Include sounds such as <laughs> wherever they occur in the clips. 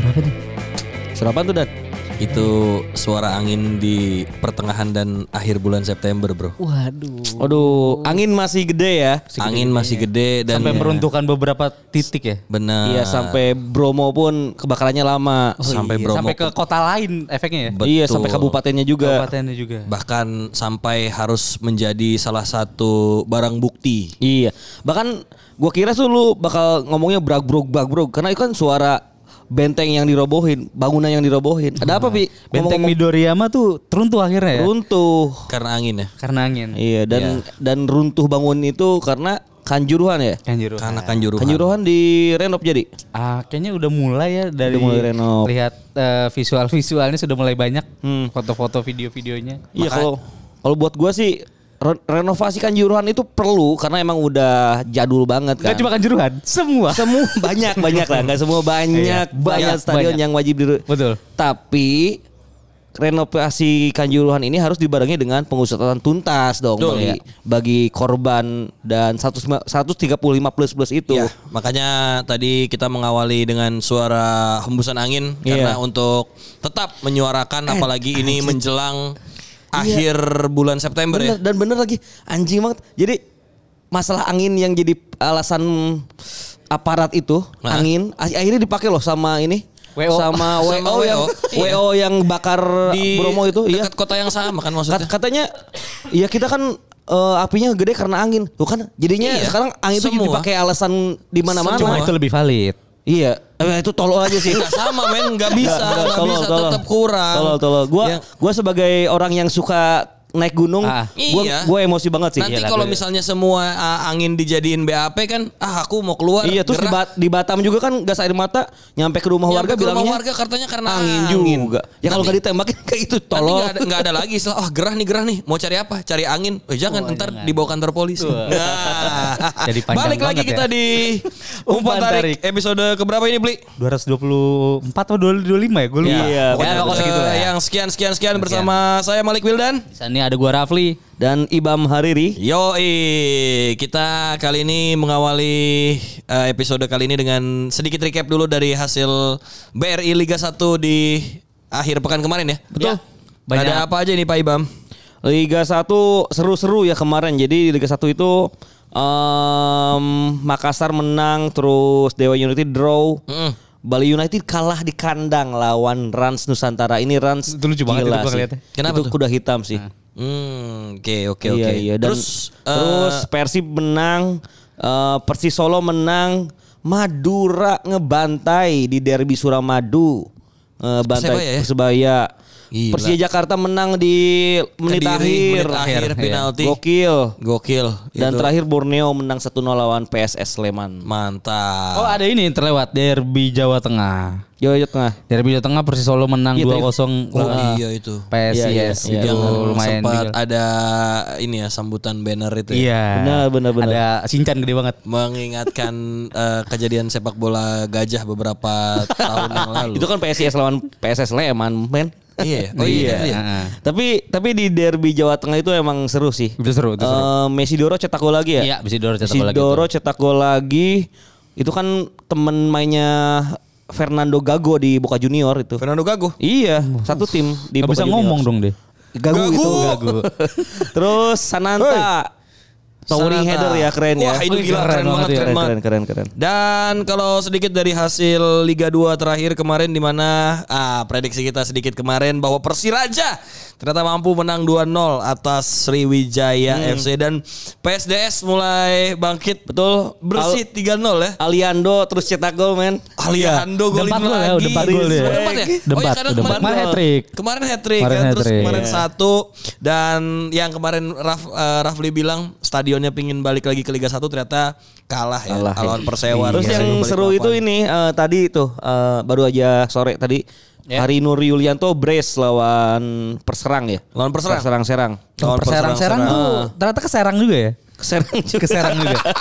Suara apa tuh? Suara apa tuh, Dan? Itu suara angin di pertengahan dan akhir bulan September, Bro. Waduh. Waduh, angin masih gede ya. angin masih gede dan Sampai meruntuhkan beberapa titik ya. benar. Iya, sampai Bromo pun kebakarannya lama. sampai Iya, Bromo Sampai ke kota lain efeknya ya. Betul. Iya, sampai kabupatennya juga. Kabupatennya juga. bahkan sampai harus menjadi salah satu barang bukti. Iya. Bahkan gua kira tuh lu bakal ngomongnya brag brog brag brog karena itu kan suara benteng yang dirobohin, bangunan yang dirobohin. Ada apa, Pi? Benteng Midoriyama tuh runtuh akhirnya ya. runtuh. Karena angin ya. Karena angin. Iya, dan dan runtuh bangun itu karena kanjuruhan ya. Kanjuruhan. Karena kanjuruhan. Kanjuruhan di renov jadi. Ah, kayaknya udah mulai ya dari Udah mulai renov. lihat eh, visual-visualnya sudah mulai banyak. Hmm. Foto-foto video-videonya. Iya kalau kalau buat gua sih renovasi kanjuruhan itu perlu karena emang udah jadul banget kan. Gak cuma kanjuruhan, semua. semua banyak banyak lah, nggak semua banyak Iya, banyak banyak, stadion banyak. yang wajib di Betul. Tapi renovasi kanjuruhan ini harus dibarengi dengan pengusatan tuntas dong Betul, bagi, iya. bagi korban dan 100 135 plus plus itu. Ya, makanya tadi kita mengawali dengan suara hembusan angin karena Iya. untuk tetap menyuarakan apalagi ini menjelang akhir bulan September Bener, ya. dan bener lagi anjing banget. Jadi masalah angin yang jadi alasan aparat itu Nah. angin akhirnya dipakai loh sama ini WO. sama WO, <laughs> Sama yang WO, iya. WO yang bakar Di Bromo itu iya dekat kota yang sama kan maksudnya. Kat- katanya ya kita kan eh, apinya gede karena angin tuh kan jadinya Iya, sekarang angin itu semua. dipakai alasan di mana-mana Cuma itu lebih valid. Iya Eh, itu tolol aja sih Enggak sama men, enggak bisa, Nggak, nggak, enggak tolol, bisa tolol. tetap kurang. Tolol, tolol. Gua Yang- gua sebagai orang yang suka naik gunung, Ah. gua Iya. gua emosi banget sih. Nanti Iyalah, kalau gue- misalnya semua uh, angin dijadiin BAP kan, ah aku mau keluar. Iya terus di. Bat- di Batam juga kan gas air mata nyampe ke rumah warga Nyampe ke rumah bilangnya warga katanya karena angin, juga. Ya kalau nggak ditembakin <laughs> kayak itu Nanti tolol. nggak ada, nggak ada lagi setelah oh gerah nih gerah nih mau cari apa cari angin eh jangan ntar dibawa kantor polisi nah. <laughs> Jadi panjang balik lagi banget kita ya. di <laughs> umpan tarik. tarik. episode keberapa ini beli 224 atau 225 ya? Gue lupa. Iya, kok segitu ya. yang sekian sekian sekian bersama saya Malik Wildan sini ada gua Rafli. Dan Ibam Hariri. Yoi, kita kali ini mengawali eh, episode kali ini dengan sedikit recap dulu dari hasil BRI Liga 1 di akhir pekan kemarin ya. Betul. Banyak. Ada apa aja nih Pak Ibam? Liga 1 seru-seru ya kemarin. Jadi di Liga 1 itu em, Makassar menang terus Dewa United draw. Mm-mm. Bali United kalah di kandang lawan Rans Nusantara. Ini Rans Itu lucu banget gila itu sih. Kenapa itu tuh? kuda hitam sih. Hmm, oke oke Iya, oke. iya. Terus terus, eh, Persib menang, eh, Persis Solo menang, Madura ngebantai di Derby Suramadu. Eh, bantai Persebaya ya? Persebaya. Gila. Persija Jakarta menang di menit Kediri, akhir. menit akhir, Iya. penalti. Gokil. Gokil. Dan Itu terakhir Borneo menang 1-0 lawan PSS Sleman. mantap. Oh ada ini terlewat Derby Jawa Tengah. Jawa Tengah. Derby Jawa Tengah Persis Solo menang Iya, 2-0 Oh lawan iya itu. PSIS. Iya, iya, Itu iya. Yang lumayan sempat juga. ada ini ya sambutan banner itu ya. Iya. Benar, benar, benar. Ada Sinchan gede banget. Mengingatkan <laughs> eh, kejadian sepak bola gajah beberapa tahun yang <laughs> lalu. Itu kan PSIS lawan PSS Sleman, men. Iya. Oh iya. iya. Heeh. Tapi tapi di Derby Jawa Tengah itu emang seru sih. Itu seru, itu seru. Eh, Messi Doro cetak gol lagi ya? Iya, bisa Doro cetak gol lagi Isidoro cetak gol lagi. Itu kan temen mainnya Fernando Gago di Boca Junior itu. Fernando Gago. Iya, satu tim di Gak Boca bisa Juniors. ngomong dong deh. Gago, Gago. itu. Gago. Terus Sananta. Towering Sananta. header ya keren ya. Wah, itu Oh, gila keren keren, banget banget, ya. keren keren, keren, keren, keren. Dan kalau sedikit dari hasil Liga 2 terakhir kemarin di mana ah prediksi kita sedikit kemarin bahwa Persiraja ternyata mampu menang 2-0 atas Sriwijaya Hmm. FC dan PSDS mulai bangkit betul bersih 3-0 ya. Aliando terus cetak gol men. Aliando Udah golin ya, lagi. udah empat gol ya. Udah empat ya? Oh iya empat, karena udah kemarin. Kemarin hat-trick. Kemarin hat-trick Kemarin kan terus kemarin Iya. satu dan yang kemarin Raf, eh, Rafli bilang stadion stadionnya pingin balik lagi ke Liga 1 ternyata kalah ya Kalah, lawan Persewa. Terus Biasanya yang seru papan. itu ini eh, tadi tuh eh, baru aja sore tadi Ya. Hari Nur Yulianto brace lawan Perserang ya. Lawan Perserang? Perserang Serang. Lawan Perserang-serang Perserang-serang. tuh ternyata keserang juga ya. <laughs> Serang juga. <laughs> Keserang juga. dan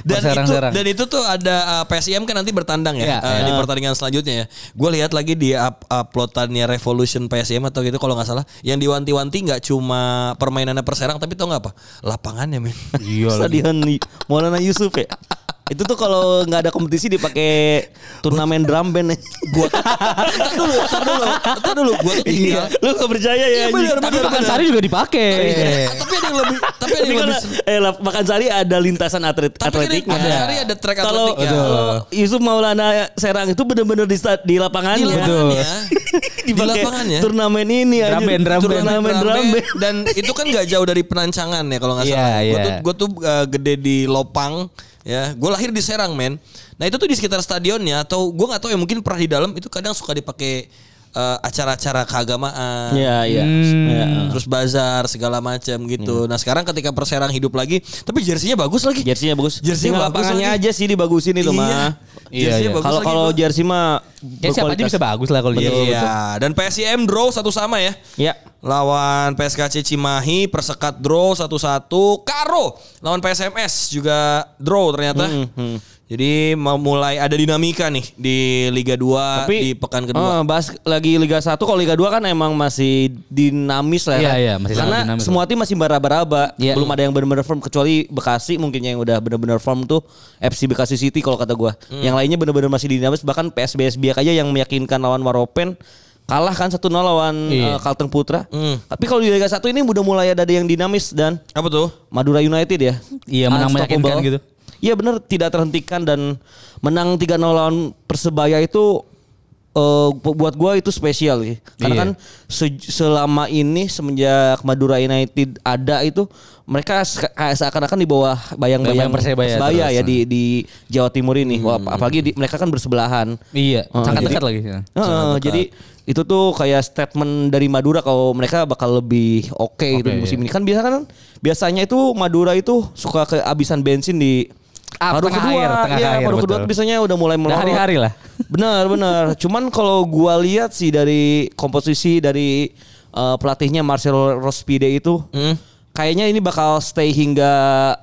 itu Perserang-serang. dan itu tuh ada uh, PSIM kan nanti bertandang ya Iya, uh, di pertandingan selanjutnya ya. Gue lihat lagi di up uploadannya Revolution PSIM atau gitu kalau nggak salah yang diwanti-wanti nggak cuma permainannya Perserang tapi tau nggak apa lapangannya men. Iya <laughs> Stadion Maulana Yusuf ya. Itu tuh kalau nggak ada kompetisi dipakai turnamen drum band. Gua tar dulu, tar dulu, tar dulu. Gua Iya. tinggal. Lu gak percaya ya? Iya anjing? benar Tapi makan sari juga dipakai. Tapi ada yang lebih tapi ada yang kan lebih eh lah, makan sari ada lintasan atlet Tapi kan atletiknya. ada sari ada track Kalau atletiknya. kalau Yusuf Maulana Serang itu benar-benar di di lapangannya. di lapangannya. <laughs> di lapangannya. Turnamen ini Drum band, drum band. Turnamen Drum band. dan itu kan gak jauh dari penancangan ya kalau nggak Iya, salah. Gue iya. tuh tuh uh, gede di Lopang ya. Gue lahir di Serang men. Nah itu tuh di sekitar stadionnya atau gue nggak tahu ya mungkin pernah di dalam itu kadang suka dipakai uh, acara-acara keagamaan. Iya, iya. Hmm. Iya. Terus bazar segala macam gitu. Nah sekarang ketika Perserang hidup lagi, tapi jersinya bagus lagi. Jersey-nya bagus. Jersey bagus lapangannya lagi. aja sih dibagusin itu Iya. mah. Iya, iya. bagus Kalau lagi, kalau jersey mah Ya siapa aja bisa bagus lah kalau dia. Iya, dan PSIM draw satu sama ya. Ya. Lawan PSKC Cimahi persekat draw 1-1. Karo lawan PSMS juga draw ternyata. hmm. Jadi mau mulai ada dinamika nih di Liga 2 di pekan kedua. eh, bahas lagi Liga 1 kalau Liga 2 kan emang masih dinamis lah Iya, kan. iya, masih sangat Karena dinamis. semua tim masih meraba-raba. Iya. Belum ada yang benar-benar firm kecuali Bekasi mungkin yang udah benar-benar firm tuh FC Bekasi City kalau kata gua. Hmm. Yang lainnya benar-benar masih dinamis bahkan PSBS Biak aja yang meyakinkan lawan Waropen kalah kan 1-0 lawan Iya. eh, Kalteng Putra. Hmm. Tapi kalau di Liga 1 ini udah mulai ada yang dinamis dan Apa tuh? Madura United ya. Iya, menang meyakinkan gitu. Iya benar tidak terhentikan dan menang 3-0 lawan Persebaya itu bu- buat gua itu spesial sih. Karena Iya. kan se- selama ini semenjak Madura United ada itu mereka seakan-akan di bawah bayang-bayang Bayang Persebaya Persebaya ya di di Jawa Timur ini. Wah, apalagi di- mereka kan bersebelahan. Iya, Oh, sangat jadi- dekat lagi. Heeh, jadi itu tuh kayak statement dari Madura kalau mereka bakal lebih oke gitu Oke, di musim iya. ini. Kan biasa kan biasanya itu Madura itu suka kehabisan bensin di Ah, paruh tengah kedua. air, tengah Iya, air, paruh kedua betul. tuh biasanya udah mulai melorot. hari-hari lah. <laughs> Benar, benar. Cuman kalau gua lihat sih dari komposisi dari eh, pelatihnya Marcelo Rospide itu Hmm. kayaknya ini bakal stay hingga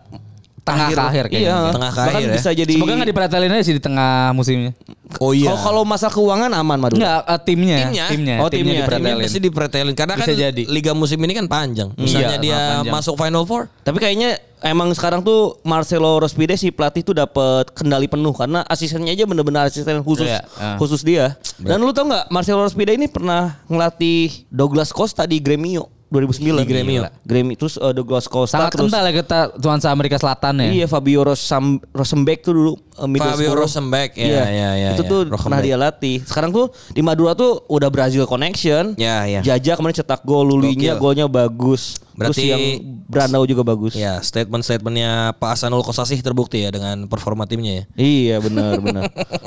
Tengah ke akhir kayaknya. Iya, Tengah ke bahkan akhir ya. bisa jadi Semoga nggak dipretelin aja sih di tengah musimnya. Oh iya. Kalau kalau masalah keuangan aman Madura. Enggak, eh, timnya, Timnya? timnya, Oh, timnya. Ini dipretelin. pasti dipretelin karena Bisa kan jadi. liga musim ini kan panjang. Misalnya Iya, dia panjang. masuk Final Four. Tapi kayaknya emang sekarang tuh Marcelo Rospide si pelatih tuh dapat kendali penuh karena asistennya aja bener-bener asisten khusus Iya, ah. khusus dia. Dan lu tau nggak Marcelo Rospide ini pernah ngelatih Douglas Costa di Gremio 2009. Di Gremio. Gremio terus uh, Douglas Costa Sangat terus kental ya kita nuansa Amerika Selatan ya. Iya Fabio Rosam, Rosenbeck tuh dulu uh, Fabio. Rosenbeck, ya, ya, ya, Itu ya. tuh Rosenbeck. pernah dia latih. Sekarang tuh di Madura tuh udah Brazil connection. Ya, ya. Jaja kemarin cetak gol, Lulinya golnya bagus. Berarti- Terus yang Brandau juga bagus. Ya, statement-statementnya Pak Hasanul Kosasih terbukti ya dengan performa timnya ya. Iya benar benar.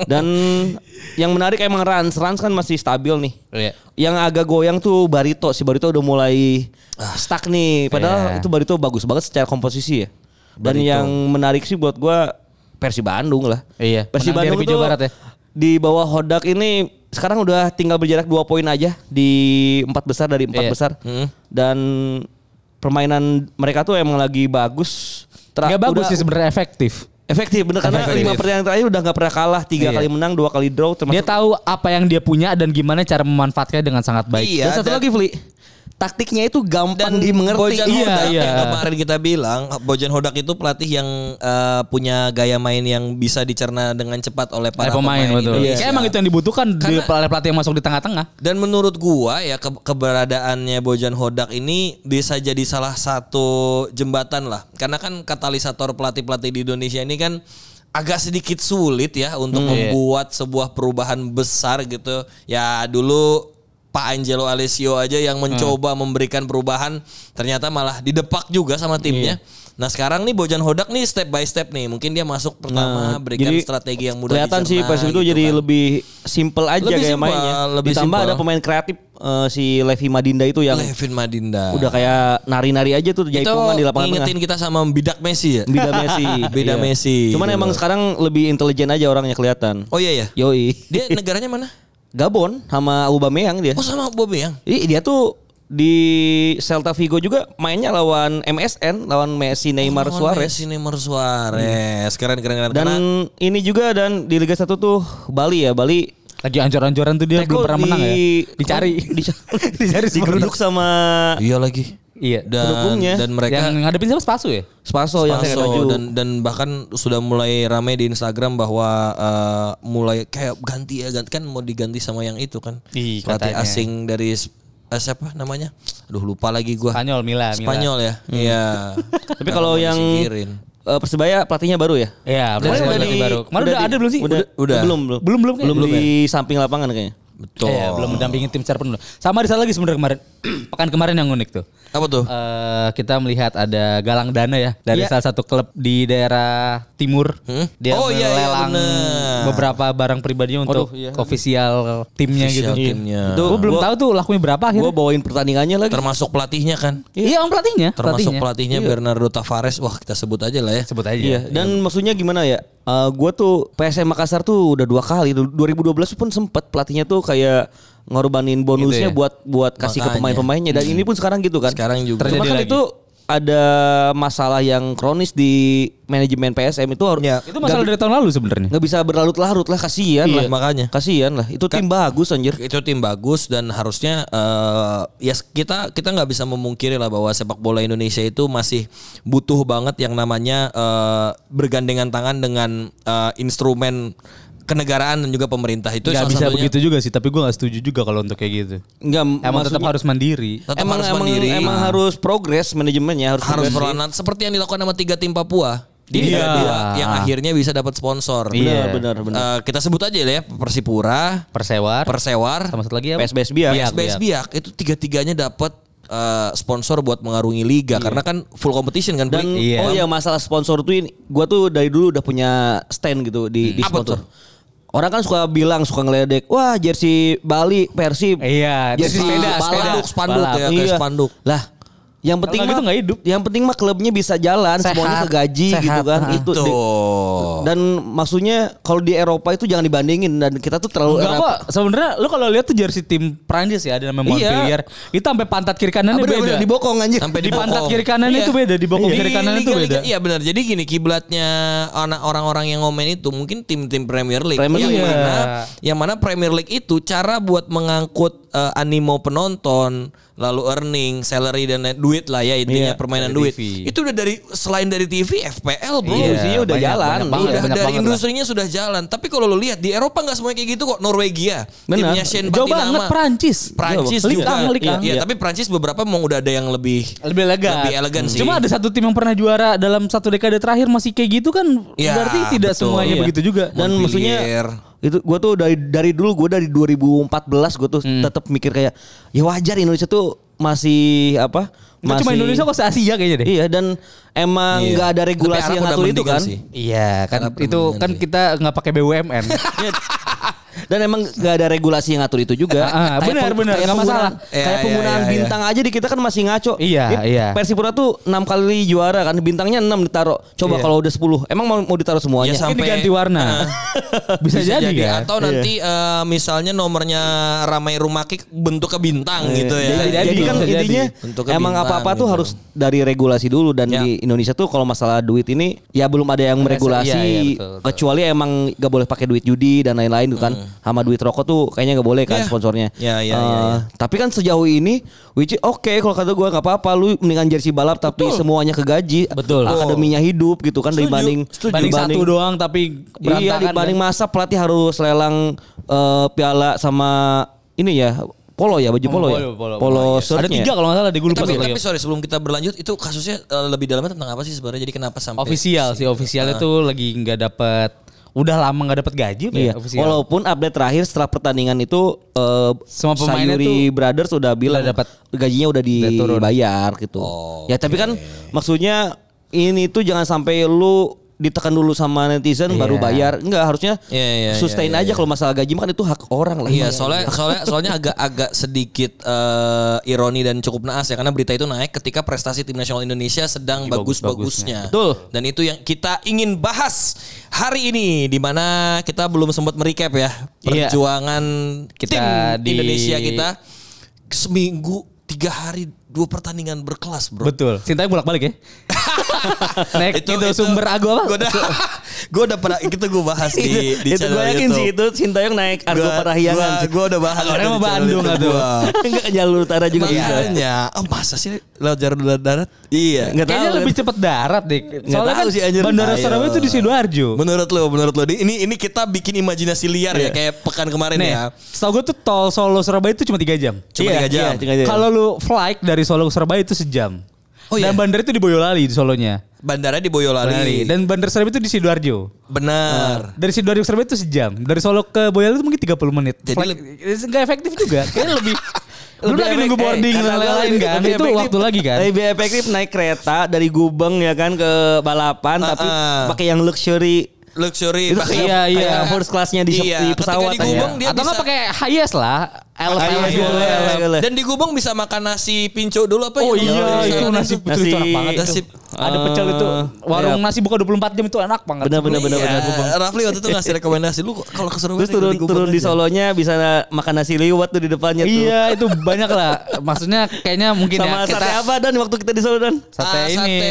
Dan yang menarik emang Rans, Rans kan masih stabil nih. Iya. Yang agak goyang tuh Barito, si Barito udah mulai stuck nih. Padahal Iya. itu Barito bagus banget secara komposisi ya. Dan yang menarik sih buat gua Persi Bandung lah. Iya, Persi menang Bandung tuh Jawa Barat ya. di bawah Hodak ini sekarang udah tinggal berjarak dua poin aja di empat besar dari empat Iya. besar. Hmm. Dan permainan mereka tuh emang lagi bagus. Tra- Nggak bagus udah- sih sebenarnya efektif. Efektif bener karena Efektif. lima pertandingan terakhir udah nggak pernah kalah tiga Iya. kali menang dua kali draw termasuk Dia tahu apa yang dia punya dan gimana cara memanfaatkannya dengan sangat baik. Iya, dan satu dan- lagi Fli taktiknya itu gampang Dan dimengerti Bojan Iya, Hodak iya. yang kemarin kita bilang Bojan Hodak itu pelatih yang eh, punya gaya main yang bisa dicerna dengan cepat oleh para pemain, betul. Indonesia. Kayak emang itu yang dibutuhkan di Karena- pelatih yang masuk di tengah-tengah. Dan menurut gua ya ke- keberadaannya Bojan Hodak ini bisa jadi salah satu jembatan lah. Karena kan katalisator pelatih-pelatih di Indonesia ini kan agak sedikit sulit ya untuk iya. membuat sebuah perubahan besar gitu. Ya dulu Pak Angelo Alessio aja yang mencoba memberikan perubahan ternyata malah didepak juga sama timnya. Nah sekarang nih Bojan Hodak nih step by step nih. Mungkin dia masuk pertama berikan strategi yang mudah kelihatan sih Persib itu gitu jadi kan. lebih simple aja Lebih kayak simpel, mainnya. lebih Ditambah simpel. ada pemain kreatif eh, si Levi Madinda itu yang Levin Madinda. udah kayak nari-nari aja tuh jaipongan di lapangan tengah. ngingetin kita sama Bidak Messi ya. Beda Messi. <laughs> Beda Iya. Messi, Cuman gitu. emang sekarang lebih intelijen aja orangnya kelihatan. Oh iya ya. Yoi. Dia negaranya mana? Gabon sama Aubameyang dia. Oh sama Aubameyang. Ih, dia tuh di Celta Vigo juga mainnya lawan MSN, lawan Messi, Neymar, Oh, Suarez. Messi, Neymar Suarez. Keren keren keren. Dan Karena ini juga dan di Liga 1 tuh Bali ya, Bali Lagi ancur-ancuran tuh dia Teko belum pernah di- menang ya. Dicari. <laughs> Dicari, Dicari digeruduk sama iya lagi. Iya. Dan Pendukungnya. dan mereka Yang ngadepin siapa Spasu ya? Spaso, yang saya Spaso dan dan bahkan sudah mulai rame di Instagram bahwa eh, mulai kayak ganti ya ganti kan mau diganti sama yang itu kan Ih, pelatih katanya. asing dari eh, siapa namanya aduh lupa lagi gua Spanyol Milan. Milan. Spanyol ya iya <laughs> Tapi kalau yang disingkirin. eh, Persebaya pelatihnya baru ya? Iya, pelatih di- baru. Kemarin udah, di- ada belum sih? Udah, Udah. belum belum. Belum, belum belum Belum di samping lapangan kayaknya. Betul Iya, belum mendampingi tim secara penuh. Sama ada satu lagi sebenarnya kemarin. <clears throat> Pekan kemarin yang unik tuh. apa tuh Eh, kita melihat ada galang dana ya dari Iya. salah satu klub di daerah timur. Hmm? Dia Oh, iya, iya, melelang bener. beberapa barang pribadinya untuk Waduh, iya. official timnya Official gitu. timnya. Itu gua belum tahu tuh lakunya berapa Gue akhirnya. bawain pertandingannya lagi. termasuk pelatihnya kan Iya, om pelatihnya. termasuk pelatihnya. pelatihnya Bernardo Tavares wah kita sebut aja lah ya Sebut aja. Iya, dan maksudnya gimana ya? Eh gue tuh PSM Makassar tuh udah dua kali. Du- 2012 pun sempet pelatihnya tuh kayak ngorbanin bonusnya Gitu ya? buat buat kasih ke Makanya. pemain-pemainnya. Dan ini pun sekarang gitu kan. sekarang juga Terjadi Cuma kan lagi. itu ada masalah yang kronis di manajemen PSM itu harus Ya. Itu masalah dari tahun lalu sebenarnya. nggak bisa berlarut-larut lah kasihan Iya, lah makanya. kasihan lah itu tim bagus anjir itu tim bagus dan harusnya eh, ya kita kita nggak bisa memungkiri lah bahwa sepak bola Indonesia itu masih butuh banget yang namanya eh, bergandengan tangan dengan eh, instrumen kenegaraan dan juga pemerintah itu Gak salah bisa satunya begitu juga sih, tapi gue gak setuju juga kalau untuk kayak gitu. nggak Emang tetap harus mandiri. tetap emang harus emang mandiri emang harus progres manajemennya harus harus seperti yang dilakukan sama tiga tim Papua di Iya. Liga dua, yang akhirnya bisa dapat sponsor Iya. benar benar Eh, kita sebut aja lah ya Persipura Persewar. Persewar sama satu lagi apa? PSBS Biak, SBS Biak itu tiga-tiganya dapat eh, sponsor buat mengarungi liga karena kan full competition kan dan. Iya. oh ya masalah sponsor tuh ini gua tuh dari dulu udah punya stand gitu di, di Hmm. Apa sponsor tuh? Orang kan suka bilang suka ngeledek wah jersey Bali Persib Iya, jersey sepeda, spanduk spanduk ya kayak Iya. spanduk. Lah yang penting nggak mah gitu nggak hidup. yang penting mah klubnya bisa jalan Sehat. semuanya kegaji Sehat. gitu kan Ah. itu di- dan maksudnya kalau di Eropa itu jangan dibandingin dan kita tuh terlalu Enggak kok sebenarnya lu kalau lihat tuh jersey tim Prancis ya ada namanya Iya. Montpellier itu sampai pantat kiri kanannya Ah, bener, beda. bener, dibokong anjir sampai di pantat kiri kanannya Iya. itu beda, di bokong Di kiri kanannya itu beda. Iya benar. Jadi gini kiblatnya anak orang-orang yang ngomen itu mungkin tim-tim Premier League Premier yang League. mana Iya. yang mana Premier League itu cara buat mengangkut eh, animo penonton, lalu earning, salary dan duit lah ya intinya Iya, permainan dari duit. TV. Itu udah dari selain dari TV FPL, Bro. Iya, Industrinya udah banyak, jalan. banyak banget, udah banyak dari banget lah. industrinya sudah jalan. Tapi kalau lu lihat di Eropa nggak semuanya kayak gitu kok. Norwegia, Benar. timnya Shane Jauh Batinama. banget Prancis. Prancis Ligue juga. 1, Ligue Iya, 1. iya, tapi Prancis beberapa memang udah ada yang lebih Lebih elegan. Lebih elegan sih. Cuma ada satu tim yang pernah juara dalam satu dekade terakhir masih kayak gitu kan Ya, berarti tidak betul. semuanya Iya. begitu juga. dan maksudnya Montpellier. Itu gue tuh dari dari dulu gue dari 2014 gue tuh Hmm. tetap mikir kayak ya wajar Indonesia tuh masih apa Nggak cuma Indonesia kok se Asia kayaknya deh. iya dan emang Iya. nggak ada Tapi regulasi yang ngatur itu kan sih. Iya kan itu kan sih. kita nggak pakai BUMN. <laughs> Iya. dan emang nggak ada regulasi yang ngatur itu juga Ah, ah, Kayak benar, benar, kayak nggak masalah. Iya, kayak iya, penggunaan iya, iya. bintang aja di kita kan masih ngaco Iya, Ini iya. Persipura tuh enam kali juara kan bintangnya 6 ditaruh coba Iya. kalau udah 10 emang mau mau ditaruh semuanya Ya, Sampai- diganti warna. <laughs> bisa, jadi, kan. Atau nanti eh, misalnya nomornya Ramai Rumakik bentuknya bintang gitu ya. Jadi, jadi, jadi kan bisa jadi. intinya Bentuknya emang apa-apa tuh gitu. harus dari regulasi dulu dan Ya. di Indonesia tuh kalau masalah duit ini ya belum ada yang meregulasi iya, iya, betul, betul. kecuali emang gak boleh pakai duit judi dan lain-lain tuh kan sama duit rokok tuh kayaknya gak boleh kan. Ya. sponsornya. Ya, ya, Eh, ya, ya. Tapi kan sejauh ini which oke kalau kata gua nggak apa-apa lu mendingan jersey balap tapi semuanya kegaji Betul. akademinya hidup gitu kan Setuju, dibanding setuju. Banding satu doang tapi Iya berantakan. dibanding kan. masa pelatih harus lelang eh, piala sama ini ya polo ya baju polo, ya polo, polo, polo, polo, iya. shirtnya. Ada tiga kalau nggak salah gue lupa tapi, tapi sorry sebelum kita berlanjut itu kasusnya eh, lebih dalamnya tentang apa sih sebenarnya? Jadi kenapa sampai Official sih, officialnya tuh lagi nggak dapet udah lama nggak dapet gaji ya Iya. official. Walaupun update terakhir setelah pertandingan itu eh Semua pemainnya Sayuri Brothers sudah bilang udah dapat- gajinya udah dibayar gitu. Oh, ya tapi kan maksudnya ini tuh jangan sampai lu ditekan dulu sama netizen baru Iya. bayar. Enggak, harusnya Iya, iya, sustain iya, aja kalau masalah gaji mah kan itu hak orang lah. Iya, soalnya soalnya soalnya agak agak sedikit eh, ironi dan cukup naas ya karena berita itu naik ketika prestasi tim nasional Indonesia sedang bagus-bagusnya. Betul. Dan itu yang kita ingin bahas hari ini di mana kita belum sempat merecap ya Iya. perjuangan Kita tim di- Indonesia kita seminggu tiga hari dua pertandingan berkelas bro. Betul. Sintayong bolak-balik ya. <laughs> Naik itu, sumber agu apa? Gue udah, <laughs> gue udah pernah itu gue bahas di di itu gue channel yakin sih itu Sintayong naik Argo Parahyangan. gua- Gua udah bahas. Orangnya ada di mau Bandung gua. <laughs> Enggak ke jalur utara juga bisa. Makanya, oh masa sih lewat jalur darat? Iya. Enggak tahu. Kayaknya lebih cepet darat deh. Soalnya tahu kan sih, anjir. Bandara. Surabaya itu di Sidoarjo. Menurut lo, menurut lo, ini ini kita bikin imajinasi liar ya kayak pekan kemarin Nih, ya. setahu gue tuh tol Solo Surabaya itu cuma 3 jam. Cuma Iya, tiga jam. iya, tiga jam. Kalau lu flight dari Solo ke Surabaya itu sejam. Oh iya? Dan bandara itu di Boyolali di Solonya. Bandara di Boyolali. Boyolali. Dan bandara Surabaya itu di Sidoarjo. Benar. Dari Sidoarjo ke Surabaya itu sejam. Dari Solo ke Boyolali itu mungkin 30 menit. Jadi nggak efektif juga. Kayaknya lebih <laughs> lu lagi nunggu eh, boarding dan lain-lain kan. lebih Itu waktu lagi kan. Lebih efektif naik kereta dari Gubeng ya kan ke balapan tapi Ah, ah. pakai yang luxury Luxury. Itu pakai- iya, iya. first classnya di, Iya, di ketika pesawat di Gubeng dia Atau nggak pakai highest lah. LF Ah, iya, LF. boleh, boleh. Dan di Gubeng bisa makan nasi pinco dulu apa Oh yang iya, di itu nasi tuh? putih itu enak banget. nasi itu. Ada pecel itu. Warung nasi buka 24 jam itu enak banget. Benar, benar, benar, Iya, benar. Rafli waktu itu ngasih rekomendasi lu kalau ke Surabaya Terus turun di turun di. Solonya bisa makan nasi liwet tuh di depannya tuh. Iya, <laughs> itu banyak lah. Maksudnya kayaknya mungkin Sama ya kita sate apa dan waktu kita di Solo dan? sate Ah, ini. sate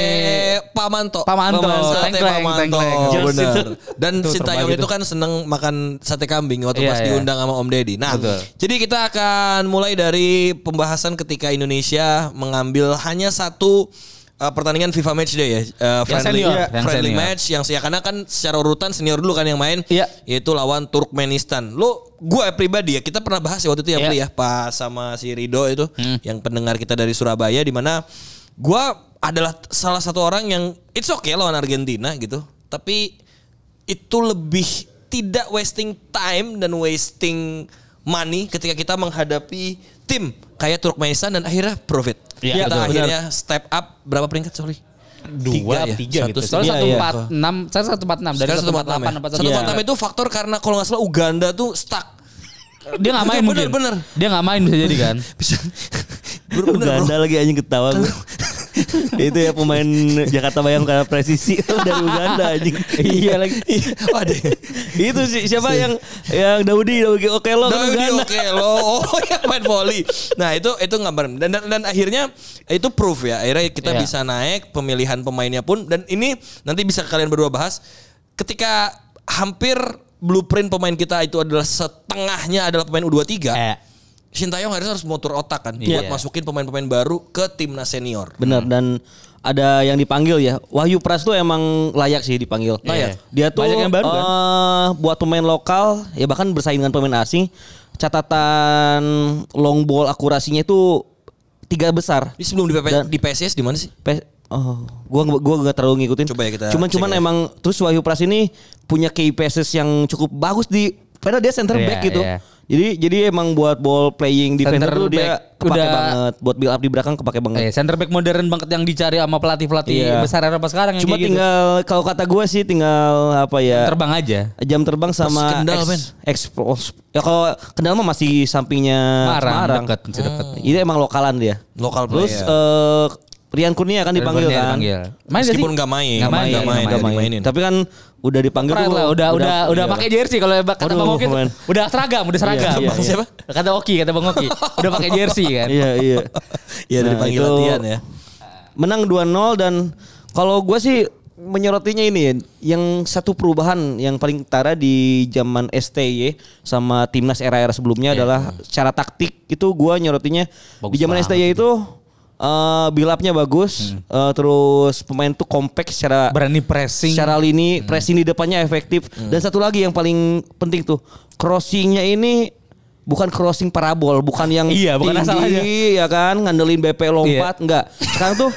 Pamanto. Pamanto. Sate Tengkleng, Pamanto. Oh, benar. Dan Sintayong itu kan seneng makan sate kambing waktu Iya, pas iya. diundang sama Om Deddy. Nah, jadi kita akan mulai dari pembahasan ketika Indonesia mengambil hanya satu uh, pertandingan FIFA Match Day ya, Uh, friendly, senior, iya, yang friendly senior. match yang ya karena kan secara urutan senior dulu kan yang main, Iya. yaitu lawan Turkmenistan. Lo, gue pribadi ya kita pernah bahas ya waktu itu ya, Iya. Ya, pas sama si Rido itu, yang pendengar kita dari Surabaya, di mana gue adalah salah satu orang yang it's okay lawan Argentina gitu, tapi itu lebih tidak wasting time dan wasting money ketika kita menghadapi tim kayak Turkmenistan dan akhirnya profit. Iya, kita betul. akhirnya step up berapa peringkat sorry? dua ya? tiga Satu- gitu. Soalnya iya, satu empat enam, saya satu empat enam dari Sekarang satu empat 146 delapan ya? apa 146 itu faktor karena kalau nggak salah Uganda tuh stuck. Dia nggak <laughs> main Bener, mungkin. bener. Dia nggak main bisa jadi kan. <laughs> Bisa. Bener, bener, bro. Uganda lagi anjing ketawa. <laughs> <laughs> itu ya pemain Jakarta Bayangkara presisi <laughs> dari Uganda anjing. iya lagi. <laughs> Oh, ada. itu sih siapa yang yang Daudi Daudi Okelo kan Daudi Uganda. oke lo, oh yang main volley. Nah itu itu gambar dan, dan dan akhirnya itu proof ya. Akhirnya kita Iya. bisa naik pemilihan pemainnya pun dan ini nanti bisa kalian berdua bahas. Ketika hampir blueprint pemain kita itu adalah setengahnya adalah pemain U23. Eh. Sintayong harus harus motor otak kan Iya. buat masukin pemain-pemain baru ke timnas senior. Benar dan ada yang dipanggil ya. Wahyu Pras tuh emang layak sih dipanggil. Layak. Dia tuh Banyak yang baru, kan? eh, buat pemain lokal ya bahkan bersaing dengan pemain asing. Catatan long ball akurasinya itu tiga besar. Ini sebelum di, PP, Dan- di PSS di mana sih? Pe- Oh, gua gua gak terlalu ngikutin. Coba ya kita Cuman cuman ya. emang terus Wahyu Pras ini punya key passes yang cukup bagus di padahal dia center Iya, back gitu. iya. Jadi jadi emang buat ball playing defender Center tuh dia kepake udah- banget. Buat build up di belakang kepake banget. Eh, center back modern banget yang dicari sama pelatih-pelatih Iya. besar Eropa sekarang yang Cuma kayak gitu. tinggal kalau kata gue sih tinggal apa ya? terbang aja. Jam terbang sama Kendal, ex- expose. Ya kalau Kendal mah masih sampingnya Marang, Semarang. dekat, masih dekat. Ini emang lokalan dia. Lokal Terus player. Rian Kurnia kan dipanggil Kurnia kan. dipanggil. Main Meskipun sih? nggak main, Nggak main, nggak main, Nggak nggak dimainin. Tapi kan udah dipanggil Keren tuh. lah, udah udah udah iya. pakai jersey kalau kata Aduh, Bang Oki tuh, men. udah seragam, udah seragam. Iya, iya, Siapa? Kata Oki, kata Bang Oki, udah pakai jersey kan. Iya iya. Iya dari Nah, panggil itu latihan ya. Menang 2-0 dan kalau gue sih menyerotinya ini ya, yang satu perubahan yang paling utara di zaman STY sama timnas era-era sebelumnya adalah secara taktik itu gue nyerotinya Bagus di zaman STY itu eh build up-nya bagus, eh, terus pemain tuh compact secara Berani pressing. secara lini pressing di depannya efektif. Dan satu lagi yang paling penting tuh crossingnya ini bukan crossing parabol bukan yang Iya, bukan asal aja. tinggi ya kan? Ngandelin BP lompat enggak. Sekarang tuh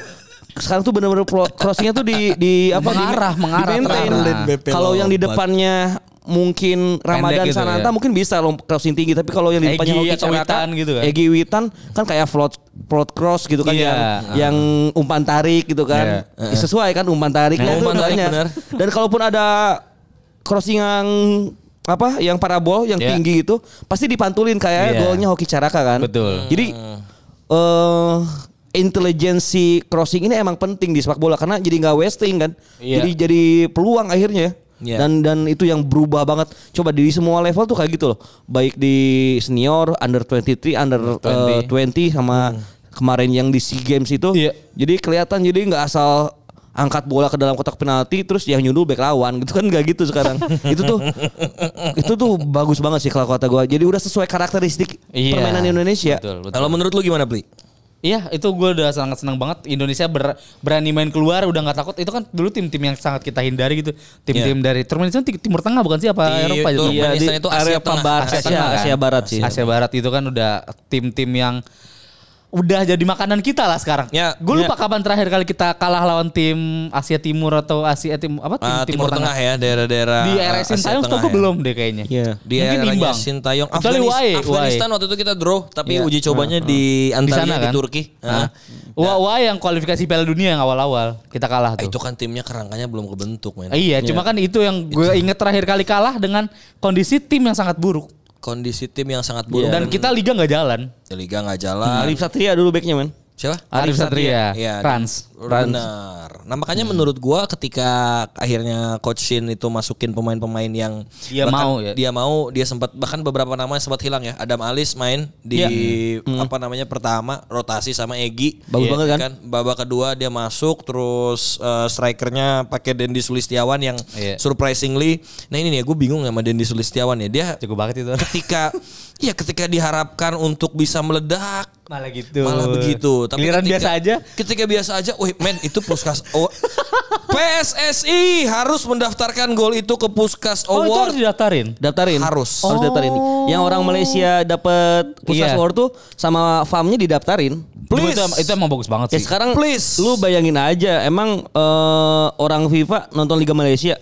sekarang tuh bener-bener pro- crossingnya tuh di di apa Mengarah, di, mengarah, di maintain. kalau yang di depannya mungkin Ramadan gitu Sananta ya. mungkin bisa lompat crossing tinggi tapi kalau yang di depannya Hoki atau Witan gitu kan. Egy Witan kan kayak float float cross gitu kan Iya. yang yang umpan tarik gitu kan. Ya, sesuai kan umpan tariknya Nah, itu umpan tarik, benar. Dan kalaupun ada crossing yang apa yang parabol yang Iya. tinggi itu pasti dipantulin kayak Iya. golnya Hoki Caraka kan. Betul. Jadi eh intelijensi crossing ini emang penting di sepak bola karena jadi nggak wasting kan. Iya. Jadi jadi peluang akhirnya. Iya. Dan dan itu yang berubah banget. Coba di semua level tuh kayak gitu loh. Baik di senior, under 23, under eh, 20 sama kemarin yang di SEA Games itu. Iya. Jadi kelihatan jadi nggak asal angkat bola ke dalam kotak penalti terus yang nyundul back lawan <laughs> gitu kan nggak gitu sekarang. itu tuh itu tuh bagus banget sih kalau kata gua. Jadi udah sesuai karakteristik Iya. permainan Indonesia. Betul, betul. Kalau menurut lu gimana, Pli? Iya itu gue udah sangat senang banget. Indonesia ber- berani main keluar udah nggak takut. Itu kan dulu tim-tim yang sangat kita hindari gitu. Tim-tim dari Turkmenistan ti- Timur Tengah bukan sih? Apa Di Eropa Turkmenistan Iya, di itu Asia area Tengah. Asia Asia, Tengah? Asia Barat. Sih. Asia Barat itu kan udah tim-tim yang udah jadi makanan kita lah sekarang. Ya, gue lupa kapan terakhir kali kita kalah lawan tim Asia Timur atau Asia tim apa tim Ah, Timur Tengah ya, daerah-daerah Di era ah, Asia Sintayong Tengah tau gue ya. belum deh kayaknya. Iya. Di imbang. Sintayong Afganis- Wae, Afghanistan Wae. waktu itu kita draw tapi Iya. uji cobanya di Di Antalya sana di kan? Turki. Nah. Ah. Wah, yang kualifikasi Piala Dunia yang awal-awal kita kalah Ah, tuh. Itu kan timnya kerangkanya belum kebentuk, men. Iya, cuma kan itu yang gue inget terakhir kali kalah dengan kondisi tim yang sangat buruk. Kondisi tim yang sangat buruk Dan kita liga nggak jalan. liga nggak jalan. Alif Satria dulu backnya man. Siapa? Arif Satria, Iya, Rans. Benar. Nah makanya menurut gua ketika akhirnya Coach Shin itu masukin pemain-pemain yang Dia mau ya. Dia mau, dia sempat bahkan beberapa nama sempat hilang ya. Adam Alis main di apa namanya pertama rotasi sama Egi. Bagus Iya, banget kan? Babak kedua dia masuk terus eh, strikernya pakai Dendi Sulistiawan yang Iya. surprisingly. Nah ini nih gue bingung sama Dendi Sulistiawan ya. Dia Jago banget itu. ketika ya ketika diharapkan untuk bisa meledak Malah gitu. malah begitu. Giliran ketika- biasa aja. Ketika biasa aja, wih men itu puskas. Oh, <laughs> PSSI harus mendaftarkan gol itu ke puskas Oh, itu harus award. didaftarin. Daftarin. Harus. Harus daftarin. Yang orang Malaysia dapat Pusat Iya. Award tuh sama farmnya didaftarin. Please. Itu, itu emang bagus banget Ya sih. sekarang Please. lu bayangin aja emang eh, orang FIFA nonton Liga Malaysia